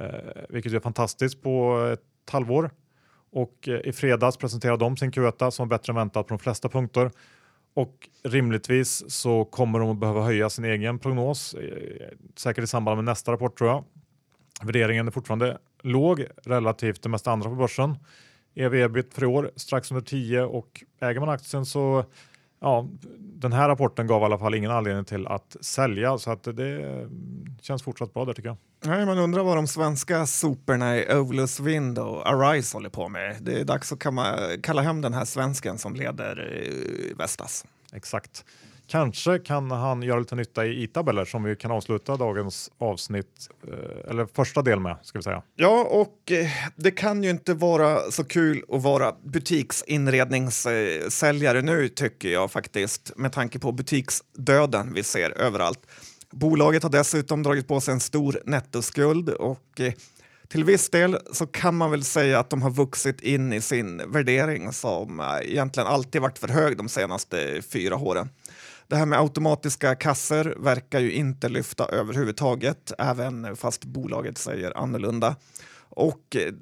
eh, vilket är fantastiskt på ett halvår. Och i fredags presenterade de sin Q1 som var bättre än väntat på de flesta punkter. Och rimligtvis så kommer de att behöva höja sin egen prognos, eh, säkert i samband med nästa rapport tror jag. Värderingen är fortfarande låg relativt det mesta andra på börsen. EV-ebit för i år strax under 10 och äger man aktien så ja, den här rapporten gav i alla fall ingen anledning till att sälja så att det känns fortsatt bra där tycker jag. Nej, man undrar vad de svenska soporna i Ovilus Wind och Arise håller på med. Det är dags att kalla hem den här svensken som leder eh, Vestas. Exakt. Kanske kan han göra lite nytta i i-tabeller som vi kan avsluta dagens avsnitt, eh, eller första del med, ska vi säga. Ja, och eh, det kan ju inte vara så kul att vara butiksinredningssäljare nu tycker jag faktiskt, med tanke på butiksdöden vi ser överallt. Bolaget har dessutom dragit på sig en stor nettoskuld och eh, till viss del så kan man väl säga att de har vuxit in i sin värdering som egentligen alltid varit för hög de senaste fyra åren. Det här med automatiska kasser verkar ju inte lyfta överhuvudtaget, även fast bolaget säger annorlunda. Och eh,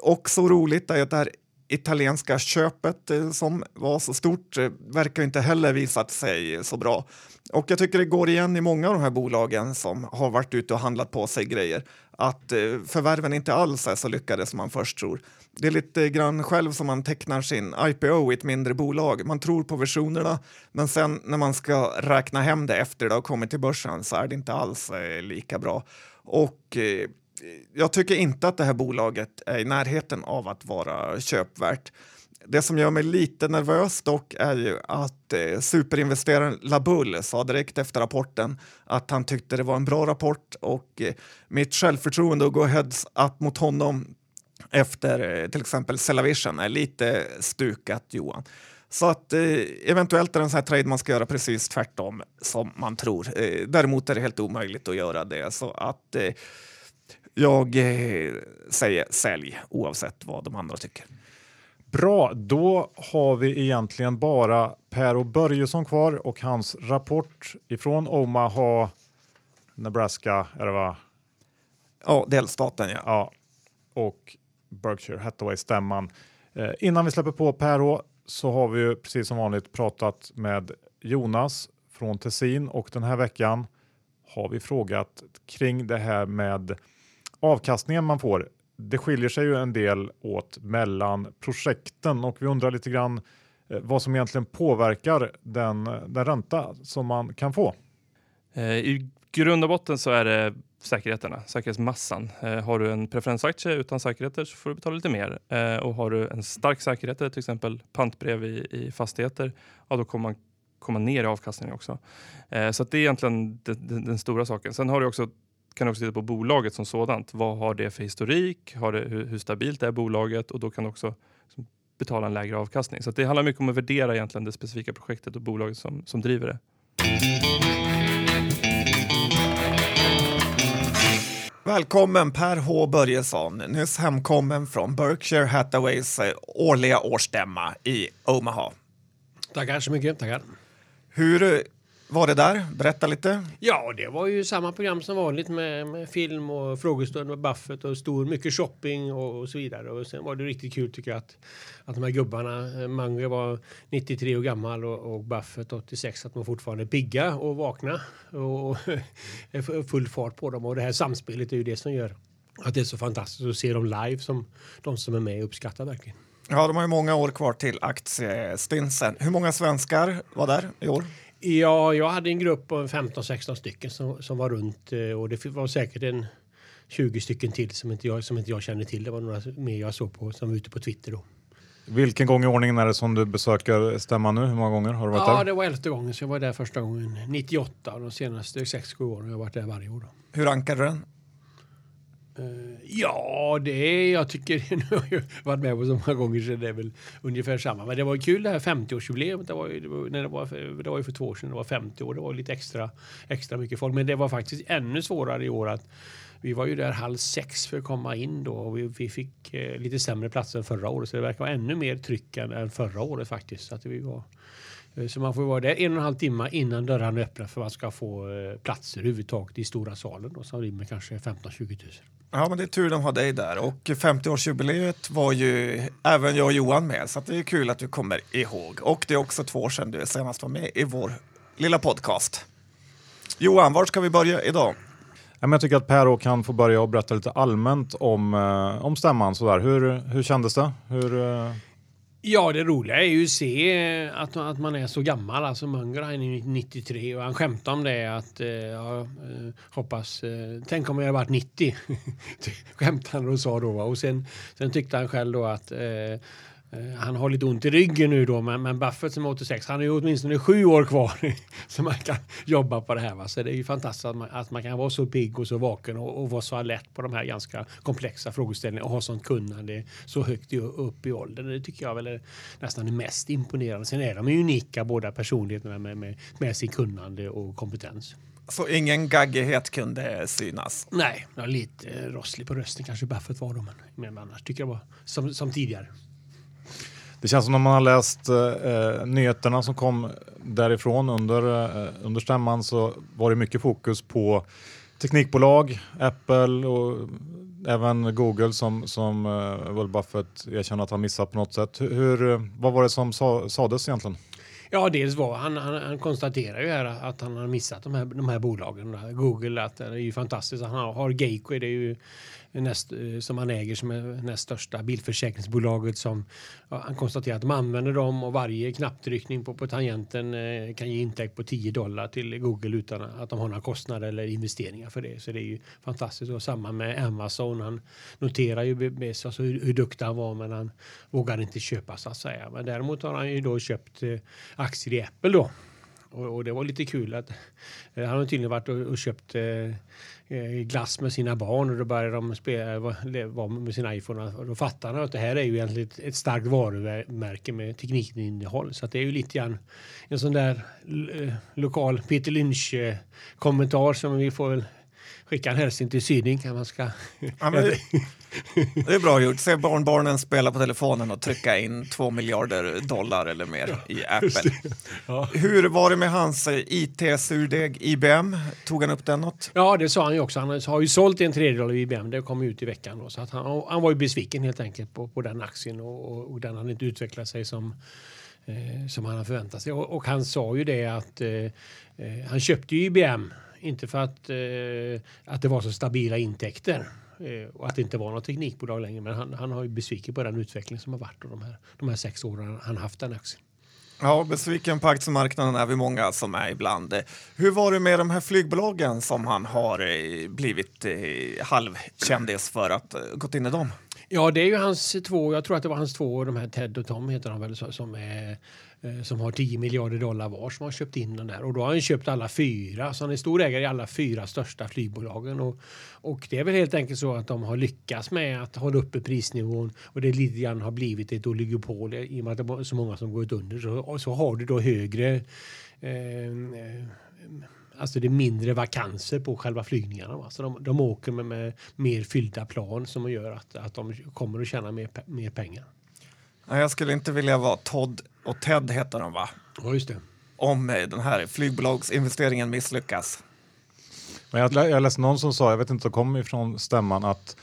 också roligt är att det här italienska köpet eh, som var så stort eh, verkar inte heller visat sig så bra. Och jag tycker det går igen i många av de här bolagen som har varit ute och handlat på sig grejer att eh, förvärven inte alls är så lyckade som man först tror. Det är lite grann själv som man tecknar sin IPO i ett mindre bolag. Man tror på versionerna, men sen när man ska räkna hem det efter det har kommit till börsen så är det inte alls eh, lika bra. Och eh, jag tycker inte att det här bolaget är i närheten av att vara köpvärt. Det som gör mig lite nervös dock är ju att eh, superinvesteraren Labull sa direkt efter rapporten att han tyckte det var en bra rapport och eh, mitt självförtroende att gå heads up mot honom efter eh, till exempel Cellavision är lite stukat Johan. Så att eh, eventuellt är det en sån här trade man ska göra precis tvärtom som man tror. Eh, däremot är det helt omöjligt att göra det så att eh, jag eh, säger sälj oavsett vad de andra tycker. Bra, då har vi egentligen bara Per och Börjesson kvar och hans rapport ifrån Omaha, Nebraska, är det va? Ja, delstaten ja. Ja, och Berkshire Hathaway-stämman. Eh, innan vi släpper på Per så har vi ju precis som vanligt pratat med Jonas från Tessin och den här veckan har vi frågat kring det här med avkastningen man får. Det skiljer sig ju en del åt mellan projekten och vi undrar lite grann eh, vad som egentligen påverkar den, den ränta som man kan få. Eh, I grund och botten så är det säkerheterna, säkerhetsmassan. Eh, har du en preferensaktie utan säkerheter så får du betala lite mer. Och har du en stark säkerhet, till exempel pantbrev i, i fastigheter, ja, då kommer man komma ner i avkastningen också. Så så det är egentligen den, den, den, stora saken. Sen har du också, kan du också titta på bolaget som sådant. Vad har det för historik? Har det, hur, hur stabilt är bolaget? Och då kan du också liksom, betala en lägre avkastning. Så det handlar mycket om att värdera egentligen det specifika projektet och bolaget som, som driver det. Välkommen Per H Börjesson, nyss hemkommen från Berkshire Hathaways eh, årliga årsstämma i Omaha. Tackar så mycket. Tackar. Hur var det där? Berätta lite. Ja, det var ju samma program som vanligt med, med film och frågestund med Buffett och stor mycket shopping och, och, så vidare. Och sen var det riktigt kul tycker jag att, att de här gubbarna, eh, Mange var 93 år gammal och, och Buffett 86, att de fortfarande är pigga och vakna och, och (laughs) full fart på dem. Och det här samspelet är ju det som gör att det är så fantastiskt att se dem live som de som är med uppskattar verkligen. Ja, de har ju många år kvar till aktiestinsen. Hur många svenskar var där i år? Ja, jag hade en grupp på 15-16 stycken som, som var runt eh, och det var säkert en 20 stycken till som inte jag, som inte jag känner till. Det var några mer jag såg på som var ute på Twitter då. Vilken gång i ordningen är det som du besöker stämman nu? Hur många gånger har du varit ja, där? Ja, det var elfte gången, så jag var där första gången 98 och de senaste 6-7 åren har jag varit där varje år. Då. Hur rankar du den? Eh, ja, det jag tycker, (laughs) nu har jag varit med på så många gånger så det är väl ungefär samma. Men det var kul det här 50-årsjubileet. Det var, ju, det, var, det, var, det var ju för två år sedan, det var 50 år. Det var lite extra, extra mycket folk. Men det var faktiskt ännu svårare i år att vi var ju där halv sex för att komma in då och vi, vi fick eh, lite sämre platser än förra året. Så det verkar vara ännu mer tryck än, än förra året faktiskt. Så, att vi var, så man får vara där en och en halv timme innan dörrarna öppnar för att man ska få eh, platser överhuvudtaget i stora salen då, som rymmer kanske 15-20 000. Ja, men det är tur de har dig där. Och 50-årsjubileet var ju även jag och Johan med, så det är kul att du kommer ihåg. Och det är också två år sedan du senast var med i vår lilla podcast. Johan, var ska vi börja idag? Jag tycker att Per kan få börja och berätta lite allmänt om, eh, om stämman. Sådär. Hur, hur kändes det? Hur, eh... Ja, det roliga är ju att se eh, att, att man är så gammal. Alltså Munger han är 93 och han skämtar om det att eh, ja, eh, hoppas, tänk om jag hade varit 90. (laughs) skämtade han och sa då. Och sen, sen tyckte han själv då att Eh, han har lite ont i ryggen nu då, men, men Buffett som är 86, han har ju åtminstone sju år kvar (laughs) så man kan jobba på det här. Va? Så det är ju fantastiskt att man, att man kan vara så pigg och så vaken och, och vara så alert på de här ganska komplexa frågeställningarna och ha sånt kunnande så högt upp i åldern. Det tycker jag väl är nästan det mest imponerande. Sen är de ju unika båda personligheterna med, med, med sin kunnande och kompetens. Så ingen gaggighet kunde synas? Nej, lite rosslig på rösten kanske Buffett var då, men, men annars tycker jag var som, som tidigare. Det känns som när man har läst eh, nyheterna som kom därifrån under, eh, under stämman så var det mycket fokus på teknikbolag, Apple och även Google som, som eh, Will Buffett erkänner att han missat på något sätt. Hur, vad var det som sa, sades egentligen? Ja, dels var han, han, han konstaterar ju här att han har missat de här, de här bolagen. Google, att det är ju fantastiskt. Han har, har det är ju näst, eh, som han äger som är näst största bilförsäkringsbolaget som ja, han konstaterar att de använder dem och varje knapptryckning på, på tangenten eh, kan ge intäkt på 10 dollar till Google utan att de har några kostnader eller investeringar för det. Så det är ju fantastiskt. Och samma med Amazon. Han noterar ju Bezos alltså hur, hur duktig han var men han vågar inte köpa så att säga. Men däremot har han ju då köpt eh, aktier i Apple då. Och, och, det var lite kul att eh, han har tydligen varit och, och köpt eh, Eh, glass med sina barn och då börjar de spela, vara med sin iPhone och då fattar de att det här är ju egentligen ett, ett starkt varumärke med teknikinnehåll. Så att det är ju lite grann en sån där eh, lokal Peter Lynch eh, kommentar som vi får väl skicka en hälsning till Syding. Man ska... Ja, det, (laughs) det, är bra gjort. Se barnbarnen spela på telefonen och trycka in två miljarder dollar eller mer i Apple. Ja. Hur var det med hans eh, IT-surdeg IBM? Tog han upp den något? Ja, det sa han ju också. Han har ju sålt en tredjedel av IBM. Det kom ut i veckan. Då, så att han, han var ju besviken helt enkelt på, på den aktien och, och, och den hade inte utvecklat sig som eh, som han har förväntat sig. Och, och, han sa ju det att eh, eh han köpte ju IBM inte för att, eh, att det var så stabila intäkter eh, och att det inte var något teknikbolag längre. Men han, han har ju besviken på den utveckling som har varit och de här, de här sex åren han haft den aktien. Ja, besviken på aktiemarknaden är vi många som är ibland. Hur var det med de här flygbolagen som han har eh, blivit eh, halvkändis för att eh, gått in i dem? Ja, det är ju hans två, jag tror att det var hans två, de här Ted och Tom heter de väl, som är Eh, som har 10 miljarder dollar var som har köpt in den där och då har han köpt alla fyra så han är stor ägare i alla fyra största flygbolagen och, och det är väl helt enkelt så att de har lyckats med att hålla uppe prisnivån och det lite grann har blivit ett oligopol i och med att det är så många som gått under så, så har du då högre eh, eh, Alltså det är mindre vakanser på själva flygningarna. Va? Så de, de åker med, med mer fyllda plan som gör att, att de kommer att tjäna mer, mer pengar. Jag skulle inte vilja vara Todd och Ted heter de va? Ja, just det. Om eh, den här flygbolagsinvesteringen misslyckas. Men jag, jag läste någon som sa, jag vet inte om det kom ifrån stämman, att,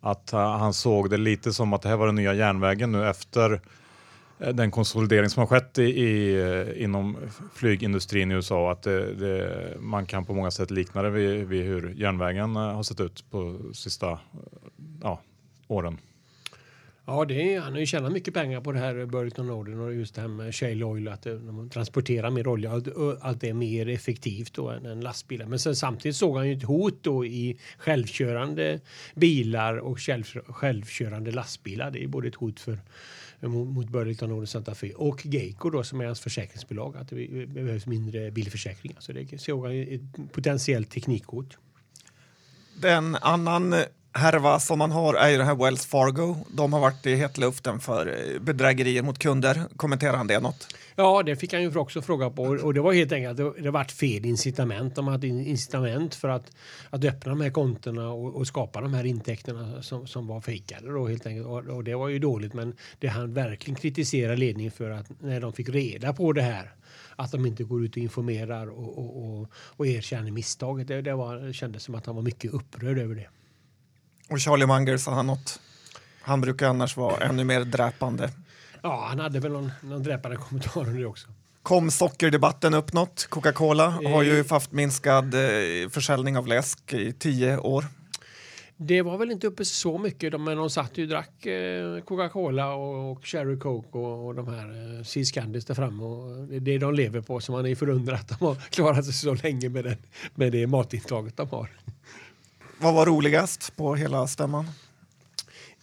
att uh, han såg det lite som att det här var den nya järnvägen nu efter uh, den konsolidering som har skett i, i inom flygindustrin i USA. Att det, det, man kan på många sätt likna det vid, vid hur järnvägen har sett ut på sista åren. Ja, det är, han har ju tjänat mycket pengar på det här Burlington Northern och just det här med shale oil, att eh, de transporterar mer olja och allt eh, det är mer effektivt då än, än lastbilar. Men sen, samtidigt såg han ju ett hot då i självkörande bilar och själv, självkörande lastbilar. Det är både ett hot för mot Burlington Northern Santa Fe och Geico då som är hans försäkringsbolag att det behövs mindre bilförsäkringar. Så det såg han ett potentiellt teknikhot. Den annan eh, härva som man har är ju den här Wells Fargo. De har varit i hetluften för eh, bedrägerier mot kunder. Kommenterar han det något? Ja, det fick han ju också fråga på och det var helt enkelt att det, det varit fel incitament. De hade incitament för att, att öppna de här kontona och, och skapa de här intäkterna som, som var fejkade då helt enkelt. Och, och, det var ju dåligt, men det han verkligen kritiserar ledningen för att när de fick reda på det här att de inte går ut och informerar och, och, och, och erkänner misstaget. Det, det, var, det kändes som att han var mycket upprörd över det. Och Charlie Munger, sa han något? Han brukar annars vara ännu mer dräpande. Ja, han hade väl någon, någon dräpande kommentar under det också. Kom sockerdebatten upp något? Coca-Cola har ju haft minskad eh, försäljning av läsk i tio år. Det var väl inte uppe så mycket, men de satt ju och drack eh, Coca-Cola och Cherry Coke och de här eh, Sea Scandis där framme. Och det är det de lever på, så man är förundrad att de har klarat sig så länge med, den, med det matintaget de har. Vad var roligast på hela stämman?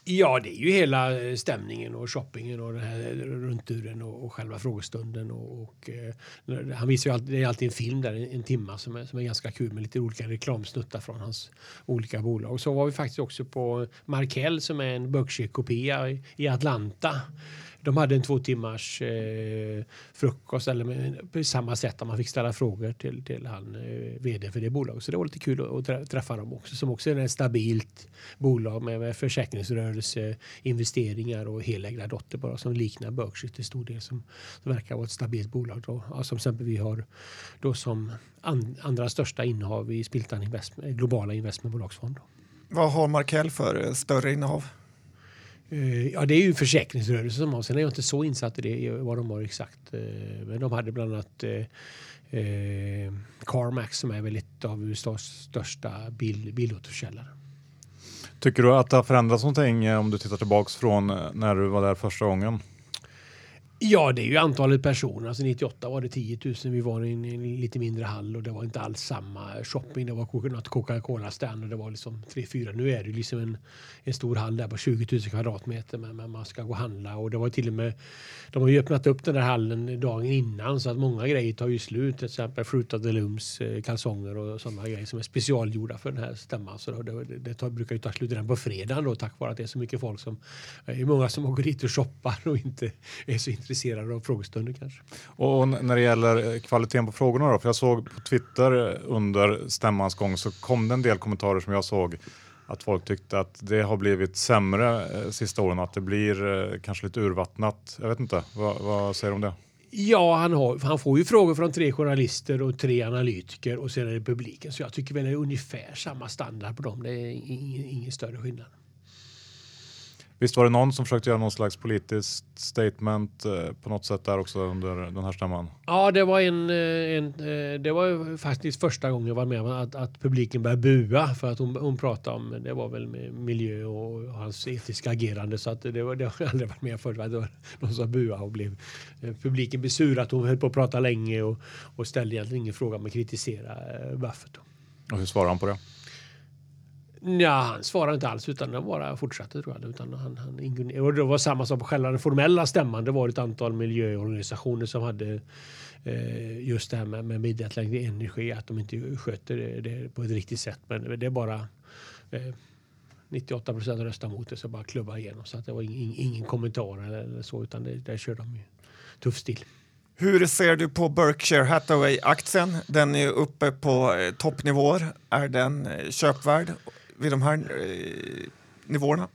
Ja, det är ju hela eh, stämningen och shoppingen och den här eh, rundturen och, och själva frågestunden. Och, och eh, han visar ju alltid, det är alltid en film där, en, en timma som är, som är ganska kul med lite olika reklamsnuttar från hans olika bolag. Och så var vi faktiskt också på Markel som är en Berkshire-kopia i, i Atlanta de hade en två timmars eh, frukost eller på samma sätt att man fick ställa frågor till, till han eh, vd för det bolaget. Så det var lite kul att, träffa dem också som också är ett stabilt bolag med, med försäkringsrörelse, investeringar och helägda dotter som liknar Berkshire till stor del som, som verkar vara ett stabilt bolag. Då. Ja, som exempel vi har då som an, andra största innehav i Spiltan investment, globala investmentbolagsfond. Då. Vad har Markel för eh, större innehav? Eh, ja, det är ju försäkringsrörelsen som har. Sen är jag inte så insatt i det, vad de har exakt. Eh, men de hade bland annat eh, eh, CarMax som är väl ett av USAs största bil, bilåterförsäljare. Tycker du att det har förändrats någonting om du tittar tillbaks från när du var där första gången? Ja, det är ju antalet personer. Alltså 98 var det 10 000. Vi var i en, en lite mindre hall och det var inte alls samma shopping. Det var Coca- något Coca-Cola-stand och det var liksom 3-4. Nu är det liksom en, en stor hall där på 20 000 kvadratmeter men, men man ska gå och handla och det var till och med. De har ju öppnat upp den där hallen dagen innan så att många grejer tar ju slut. Till exempel Fruit of the Looms eh, kalsonger och sådana grejer som är specialgjorda för den här stämman. Så det, det, det tar, brukar ju ta slut redan på fredagen då tack vare att det är så mycket folk som. Det är många som åker dit och shoppar och inte är så intresserade av frågestunder kanske. Och när det gäller eh, kvaliteten på frågorna då, för jag såg på Twitter eh, under stämmans gång så kom det en del kommentarer som jag såg att folk tyckte att det har blivit sämre eh, sista åren, att det blir eh, kanske lite urvattnat. Jag vet inte, vad, vad säger du om det? Ja, han, har, han får ju frågor från tre journalister och tre analytiker och sen är det publiken. Så jag tycker väl det är ungefär samma standard på dem. Det är ingen, ingen större skillnad. Visst var det någon som försökte göra någon slags politiskt statement eh, på något sätt där också under den här stämman? Ja, det var en, eh, en eh, det var ju faktiskt första gången jag var med om att, att publiken började bua för att hon, hon pratade om, det var väl miljö och hans etiska agerande så att det, var, det har jag aldrig varit med förut. att Det var någon som buade och blev eh, publiken blev sur att hon höll på att prata länge och, och ställde egentligen ingen fråga men kritiserade Buffett. Och hur svarar han på det? Ja, han svarade inte alls utan han bara fortsatte tror jag. Utan han, han, ingen- och det var samma sak på själva den formella stämman. Det var ett antal miljöorganisationer som hade eh, just det här med, med energi, att de inte sköter det, det på ett riktigt sätt. Men det är bara eh, 98 procent röstade mot det så bara klubba igenom. Så att det var ingen, ingen kommentar eller, eller så utan det, där kör de ju tuff stil. Hur ser du på Berkshire Hathaway-aktien? Den är ju uppe på eh, toppnivåer. Är den eh, köpvärd vid de här eh, nivåerna?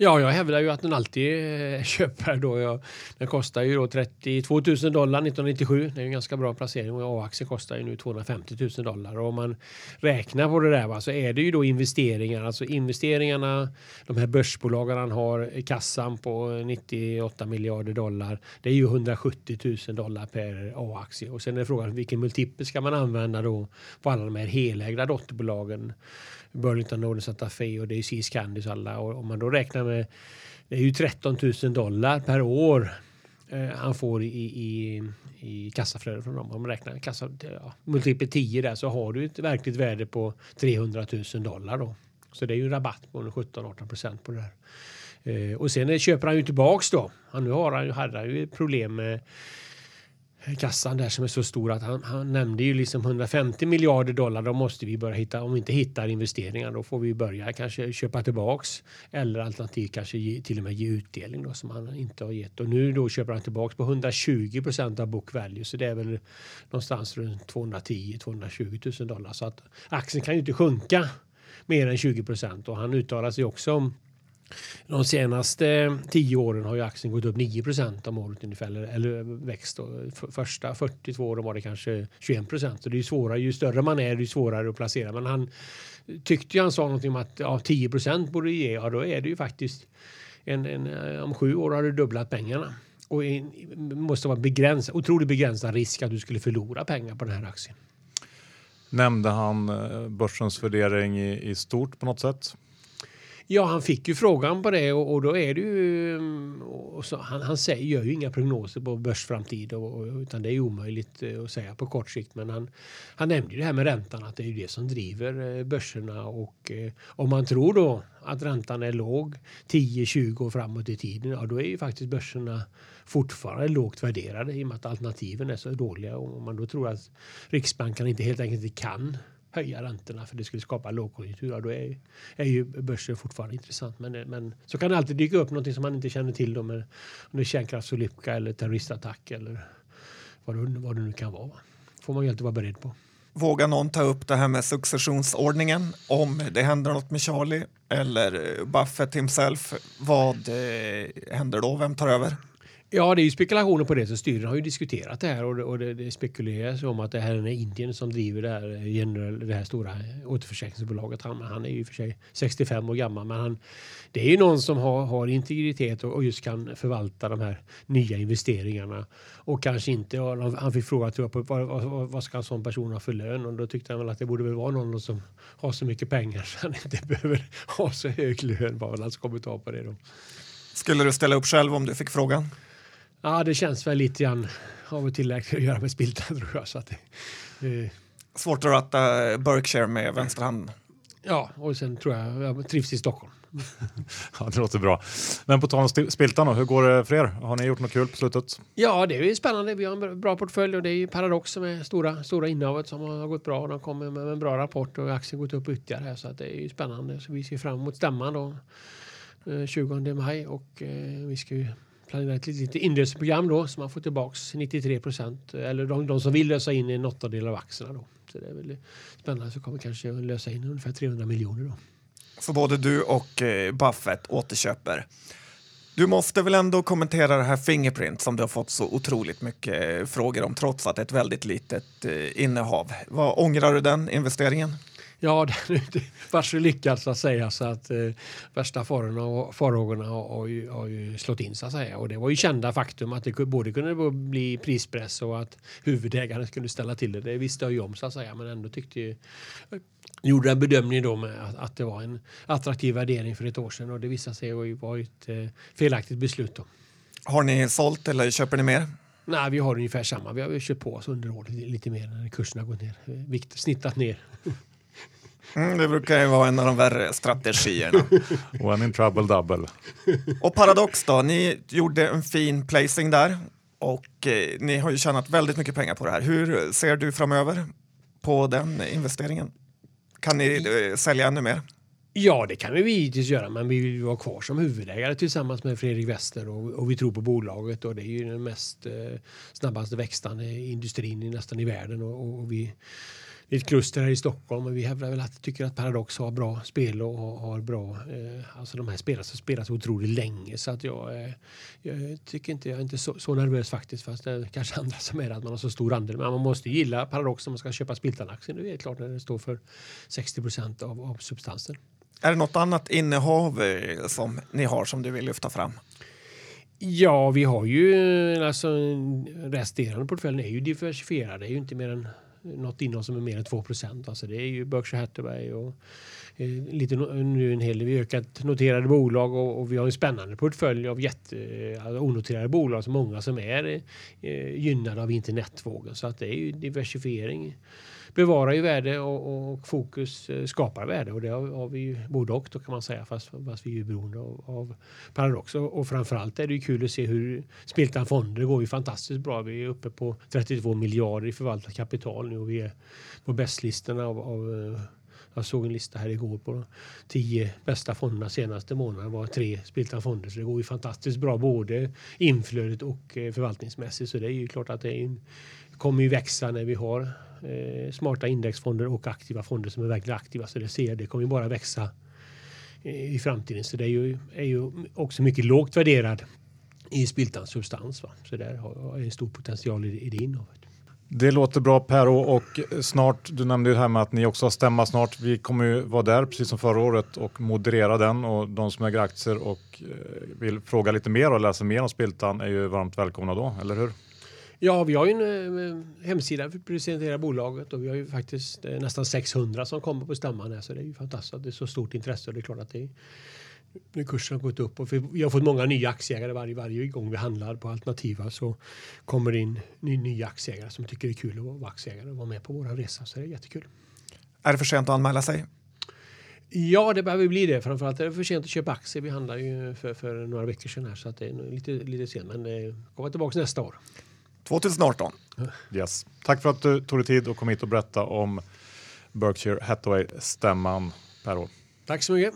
Ja, jag hävdar ju att den alltid eh, (laughs) är köpvärd. Då. Jag, den kostar ju då 32 000 dollar 1997. Det är ju en ganska bra placering och A-aktien kostar ju nu 250 000 dollar. Och om man räknar på det där va, så är det ju då investeringar. Alltså investeringarna, de här börsbolagen han har i kassan på 98 miljarder dollar. Det är ju 170 000 dollar per A-aktie. Och sen är frågan vilken multipel ska man använda då på alla de här helägda dotterbolagen. Burlington Northern Santa Fe och det är Seas Candies alla. Och om man då räknar med det är ju 13 000 dollar per år eh, han får i, i, i kassaflöde från dem. Om man räknar kassa, ja, multipel 10 där så har du ett verkligt värde på 300 000 dollar då. Så det är ju en rabatt på 17-18 procent på det där. Eh, och sen köper han ju tillbaks då. Han, nu har han, ju- hade han ju problem med kassan där som är så stor att han, han nämnde ju liksom 150 miljarder dollar. Då måste vi börja hitta, om vi inte hittar investeringar, då får vi börja kanske köpa tillbaks eller alternativt kanske ge, till och med ge utdelning då som han inte har gett. Och nu då köper han tillbaks på 120 procent av book value, så det är väl någonstans runt 210-220 000 dollar. Så att aktien kan ju inte sjunka mer än 20 procent och han uttalar sig också om de senaste tio åren har ju aktien gått upp 9 procent om året ungefär, eller, eller växt. Då. Första 42 åren var det kanske 21 procent. Så det är ju svårare, ju större man är, ju svårare att placera. Men han tyckte ju han sa någonting om att ja, 10 procent borde ge, ja då är det ju faktiskt en, en, eh, om sju år har du dubblat pengarna. Och en, måste vara begränsad, otroligt begränsad risk att du skulle förlora pengar på den här aktien. Nämnde han eh, börsens värdering i, i stort på något sätt? Ja, han fick ju frågan på det och, och då är det ju... Mm, och så, han, han säger, gör ju inga prognoser på börsframtid och, och, utan det är omöjligt eh, att säga på kort sikt. Men han, han nämnde ju det här med räntan, att det är ju det som driver eh, börserna och eh, om man tror då att räntan är låg 10-20 år framåt i tiden, ja då är ju faktiskt börserna fortfarande lågt värderade i och med att alternativen är så dåliga. Och om man då tror att Riksbanken inte helt enkelt inte kan höja räntorna för det skulle skapa lågkonjunktur, då är, är ju börsen fortfarande intressant. Men, eh, men så kan det alltid dyka upp någonting som man inte känner till då med, om det är kärnkraftsolycka eller terroristattack eller vad det, vad det nu kan vara. får man ju alltid vara beredd på. Vågar någon ta upp det här med successionsordningen? Om det händer något med Charlie eller Buffett himself, vad eh, händer då? Vem tar över? Ja, det är ju spekulationer på det. Så styrelsen har ju diskuterat det här och det, och det, det spekuleras om att det här är Indien som driver det här, general, det här stora återförsäkringsbolaget. Han, han är ju för sig 65 år gammal, men han, det är ju någon som har, har integritet och, och just kan förvalta de här nya investeringarna. Och kanske inte, han fick fråga tror jag, på vad, vad, vad ska en sån person ha för lön? Och då tyckte han väl att det borde väl vara någon som har så mycket pengar så han inte behöver ha så hög lön. var väl hans alltså kommentar på det då. Skulle du ställa upp själv om du fick frågan? Ja, det känns väl lite grann av och till att göra med spiltan (laughs) tror jag. Så att det, eh. Svårt att ratta Berkshire med vänsterhanden. Ja, och sen tror jag jag trivs i Stockholm. (laughs) ja, det låter bra. Men på tal om Spiltan, då, hur går det för er? Har ni gjort något kul på slutet? Ja, det är spännande. Vi har en bra portfölj och det är ju Paradox som är stora, stora innehavet som har gått bra. De kommer med en bra rapport och aktien gått upp ytterligare så att det är ju spännande. Så vi ser fram emot stämman då 20 eh, maj och eh, vi ska ju planerat ett litet inlösningsprogram då så man får tillbaks 93 procent eller de, de, som vill lösa in en åttondel av aktierna då. Så det är väl spännande så kommer kanske lösa in ungefär 300 miljoner då. Så både du och eh, Buffett återköper. Du måste väl ändå kommentera det här Fingerprint som du har fått så otroligt mycket eh, frågor om trots att det är ett väldigt litet eh, innehav. Vad ångrar du den investeringen? Ja, (laughs) det var så lyckad så att säga så att eh, värsta farorna farhågorna har, har, ju, har ju slått in så att säga. Och det var ju kända faktum att det både kunde bli prispress och att huvudägaren skulle ställa till det. Det visste jag ju om så att säga men ändå tyckte ju gjorde en bedömning då med att, att, det var en attraktiv värdering för ett år sedan och det visade sig varit ett eh, felaktigt beslut. Då. Har ni sålt eller köper ni mer? Nej, vi har ungefär samma. Vi har köpt på oss under året lite mer när kurserna gått ner. Vikt, snittat ner. Mm, det brukar ju vara en av de värre strategierna. (laughs) One in trouble double. Och Paradox då, ni gjorde en fin placing där och eh, ni har ju tjänat väldigt mycket pengar på det här. Hur ser du framöver på den investeringen? Kan ni eh, sälja ännu mer? Ja, det kan vi givetvis göra, men vi vill vara kvar som huvudägare tillsammans med Fredrik Wester och, och vi tror på bolaget och det är ju den mest eh, snabbaste växande industrin i, nästan i världen och, och vi ett kluster här i Stockholm och vi hävdar väl att tycker att Paradox har bra spel och har bra, eh, alltså de här spelarna som spelar så otroligt länge så att jag, eh, jag tycker inte, jag är inte så, så, nervös faktiskt fast det är kanske andra som är att man har så stor andel. Men man måste gilla Paradox om man ska köpa Spiltan-aktien. Det är klart när det står för 60 procent av, av substansen. Är det något annat innehav eh, som ni har som du vill lyfta fram? Ja, vi har ju alltså resterande portföljen är ju diversifierad. Det är ju inte mer än något innehåll som är mer än 2 procent. Alltså det är ju Berkshire Hathaway och eh, lite nu en hel del ökat noterade bolag och, och, vi har en spännande portfölj av jätte, alltså onoterade bolag, så många som är eh, gynnade av internetvågen. Så att det är ju diversifiering bevarar ju värde och, och fokus eh, skapar värde och det har, har vi ju både och då kan man säga fast, fast vi är ju beroende av, av Paradox och, och framförallt är det ju kul att se hur Spiltan Fonder går ju fantastiskt bra. Vi är uppe på 32 miljarder i förvaltat kapital nu och vi är på bästlistorna av, av eh, jag såg en lista här igår på de tio bästa fonderna senaste månaden var tre Spiltan fonder. Så det går ju fantastiskt bra både inflödet och eh, förvaltningsmässigt. Så det är ju klart att det är, kommer ju växa när vi har eh, smarta indexfonder och aktiva fonder som är verkligen aktiva. Så det ser det kommer ju bara växa eh, i framtiden. Så det är ju, är ju också mycket lågt värderad i spiltans substans. Va? Så där har en stor potential i, i det innehavet. Det låter bra Per och snart, du nämnde ju det här med att ni också har stämma snart. Vi kommer ju vara där precis som förra året och moderera den och de som äger aktier och eh, vill fråga lite mer och läsa mer om Spiltan är ju varmt välkomna då, eller hur? Ja, vi har ju en eh, hemsida för att presentera bolaget och vi har ju faktiskt eh, nästan 600 som kommer på stämman här, så det är ju fantastiskt att det är så stort intresse och det är klart att det när kursen har gått upp och vi har fått många nya aktieägare varje, varje gång vi handlar på alternativa så kommer det in nya aktieägare som tycker det är kul att vara aktieägare och vara med på vår resa. Så det är jättekul. Är det för sent att anmäla sig? Ja, det behöver bli det. Framförallt är det för sent att köpa aktier. Vi handlar ju för, för några veckor sedan här så att det är lite, lite sent. Men det kommer tillbaka nästa år. 2018. Yes. Tack för att du tog dig tid och kom hit och berätta om Berkshire Hathaway-stämman, Per. Tack så mycket.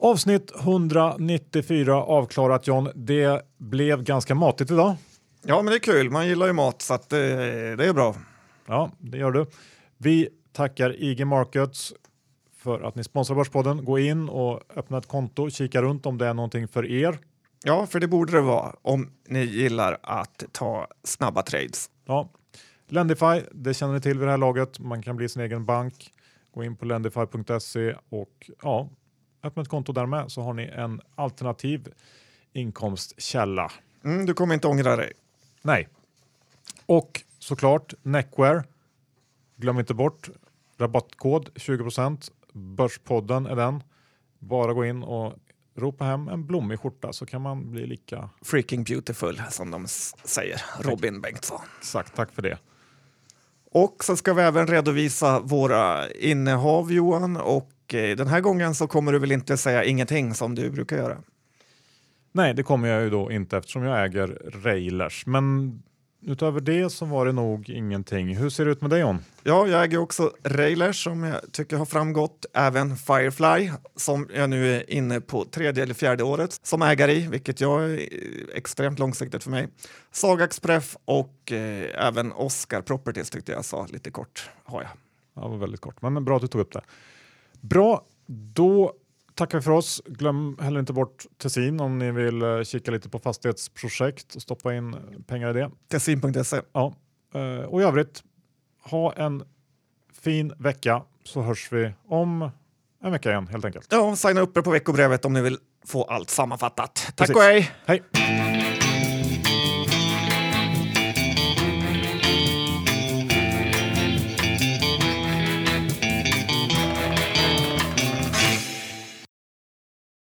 Avsnitt 194 avklarat John. Det blev ganska matigt idag. Ja, men det är kul. Man gillar ju mat så att, eh, det är bra. Ja, det gör du. Vi tackar IG Markets för att ni sponsrar Börspodden. Gå in och öppna ett konto, kika runt om det är någonting för er. Ja, för det borde det vara om ni gillar att ta snabba trades. Ja. Lendify, det känner ni till vid det här laget. Man kan bli sin egen bank. Gå in på lendify.se och ja, öppna ett konto där med så har ni en alternativ inkomstkälla. Mm, du kommer inte ångra dig. Nej. Och såklart Neckwear. Glöm inte bort rabattkod 20% Börspodden är den. Bara gå in och ropa hem en blommig skjorta så kan man bli lika Freaking beautiful som de säger. Robin Bengtsson. exakt. Tack för det. Och så ska vi även redovisa våra innehav Johan och eh, den här gången så kommer du väl inte säga ingenting som du brukar göra. Nej, det kommer jag ju då inte eftersom jag äger Railers. Men utöver det så var det nog ingenting. Hur ser det ut med dig John? Ja, jag äger också Railers som jag tycker har framgått. Även Firefly som jag nu är inne på tredje eller fjärde året som ägare i, vilket jag är extremt långsiktigt för mig. Sagax Pref och eh, även Oscar Properties tyckte jag sa lite kort. Har jag. Ja, det var väldigt kort, men bra att du tog upp det. Bra, då tackar vi för oss. Glöm heller inte bort Tessin om ni vill eh, kika lite på fastighetsprojekt och stoppa in pengar i det. Tessin.se. Ja. eh, Och i övrigt, ha en fin vecka så hörs vi om en vecka igen helt enkelt. Ja, signa upp er på veckobrevet om ni vill få allt sammanfattat. Tack Precis. och hej! Hej!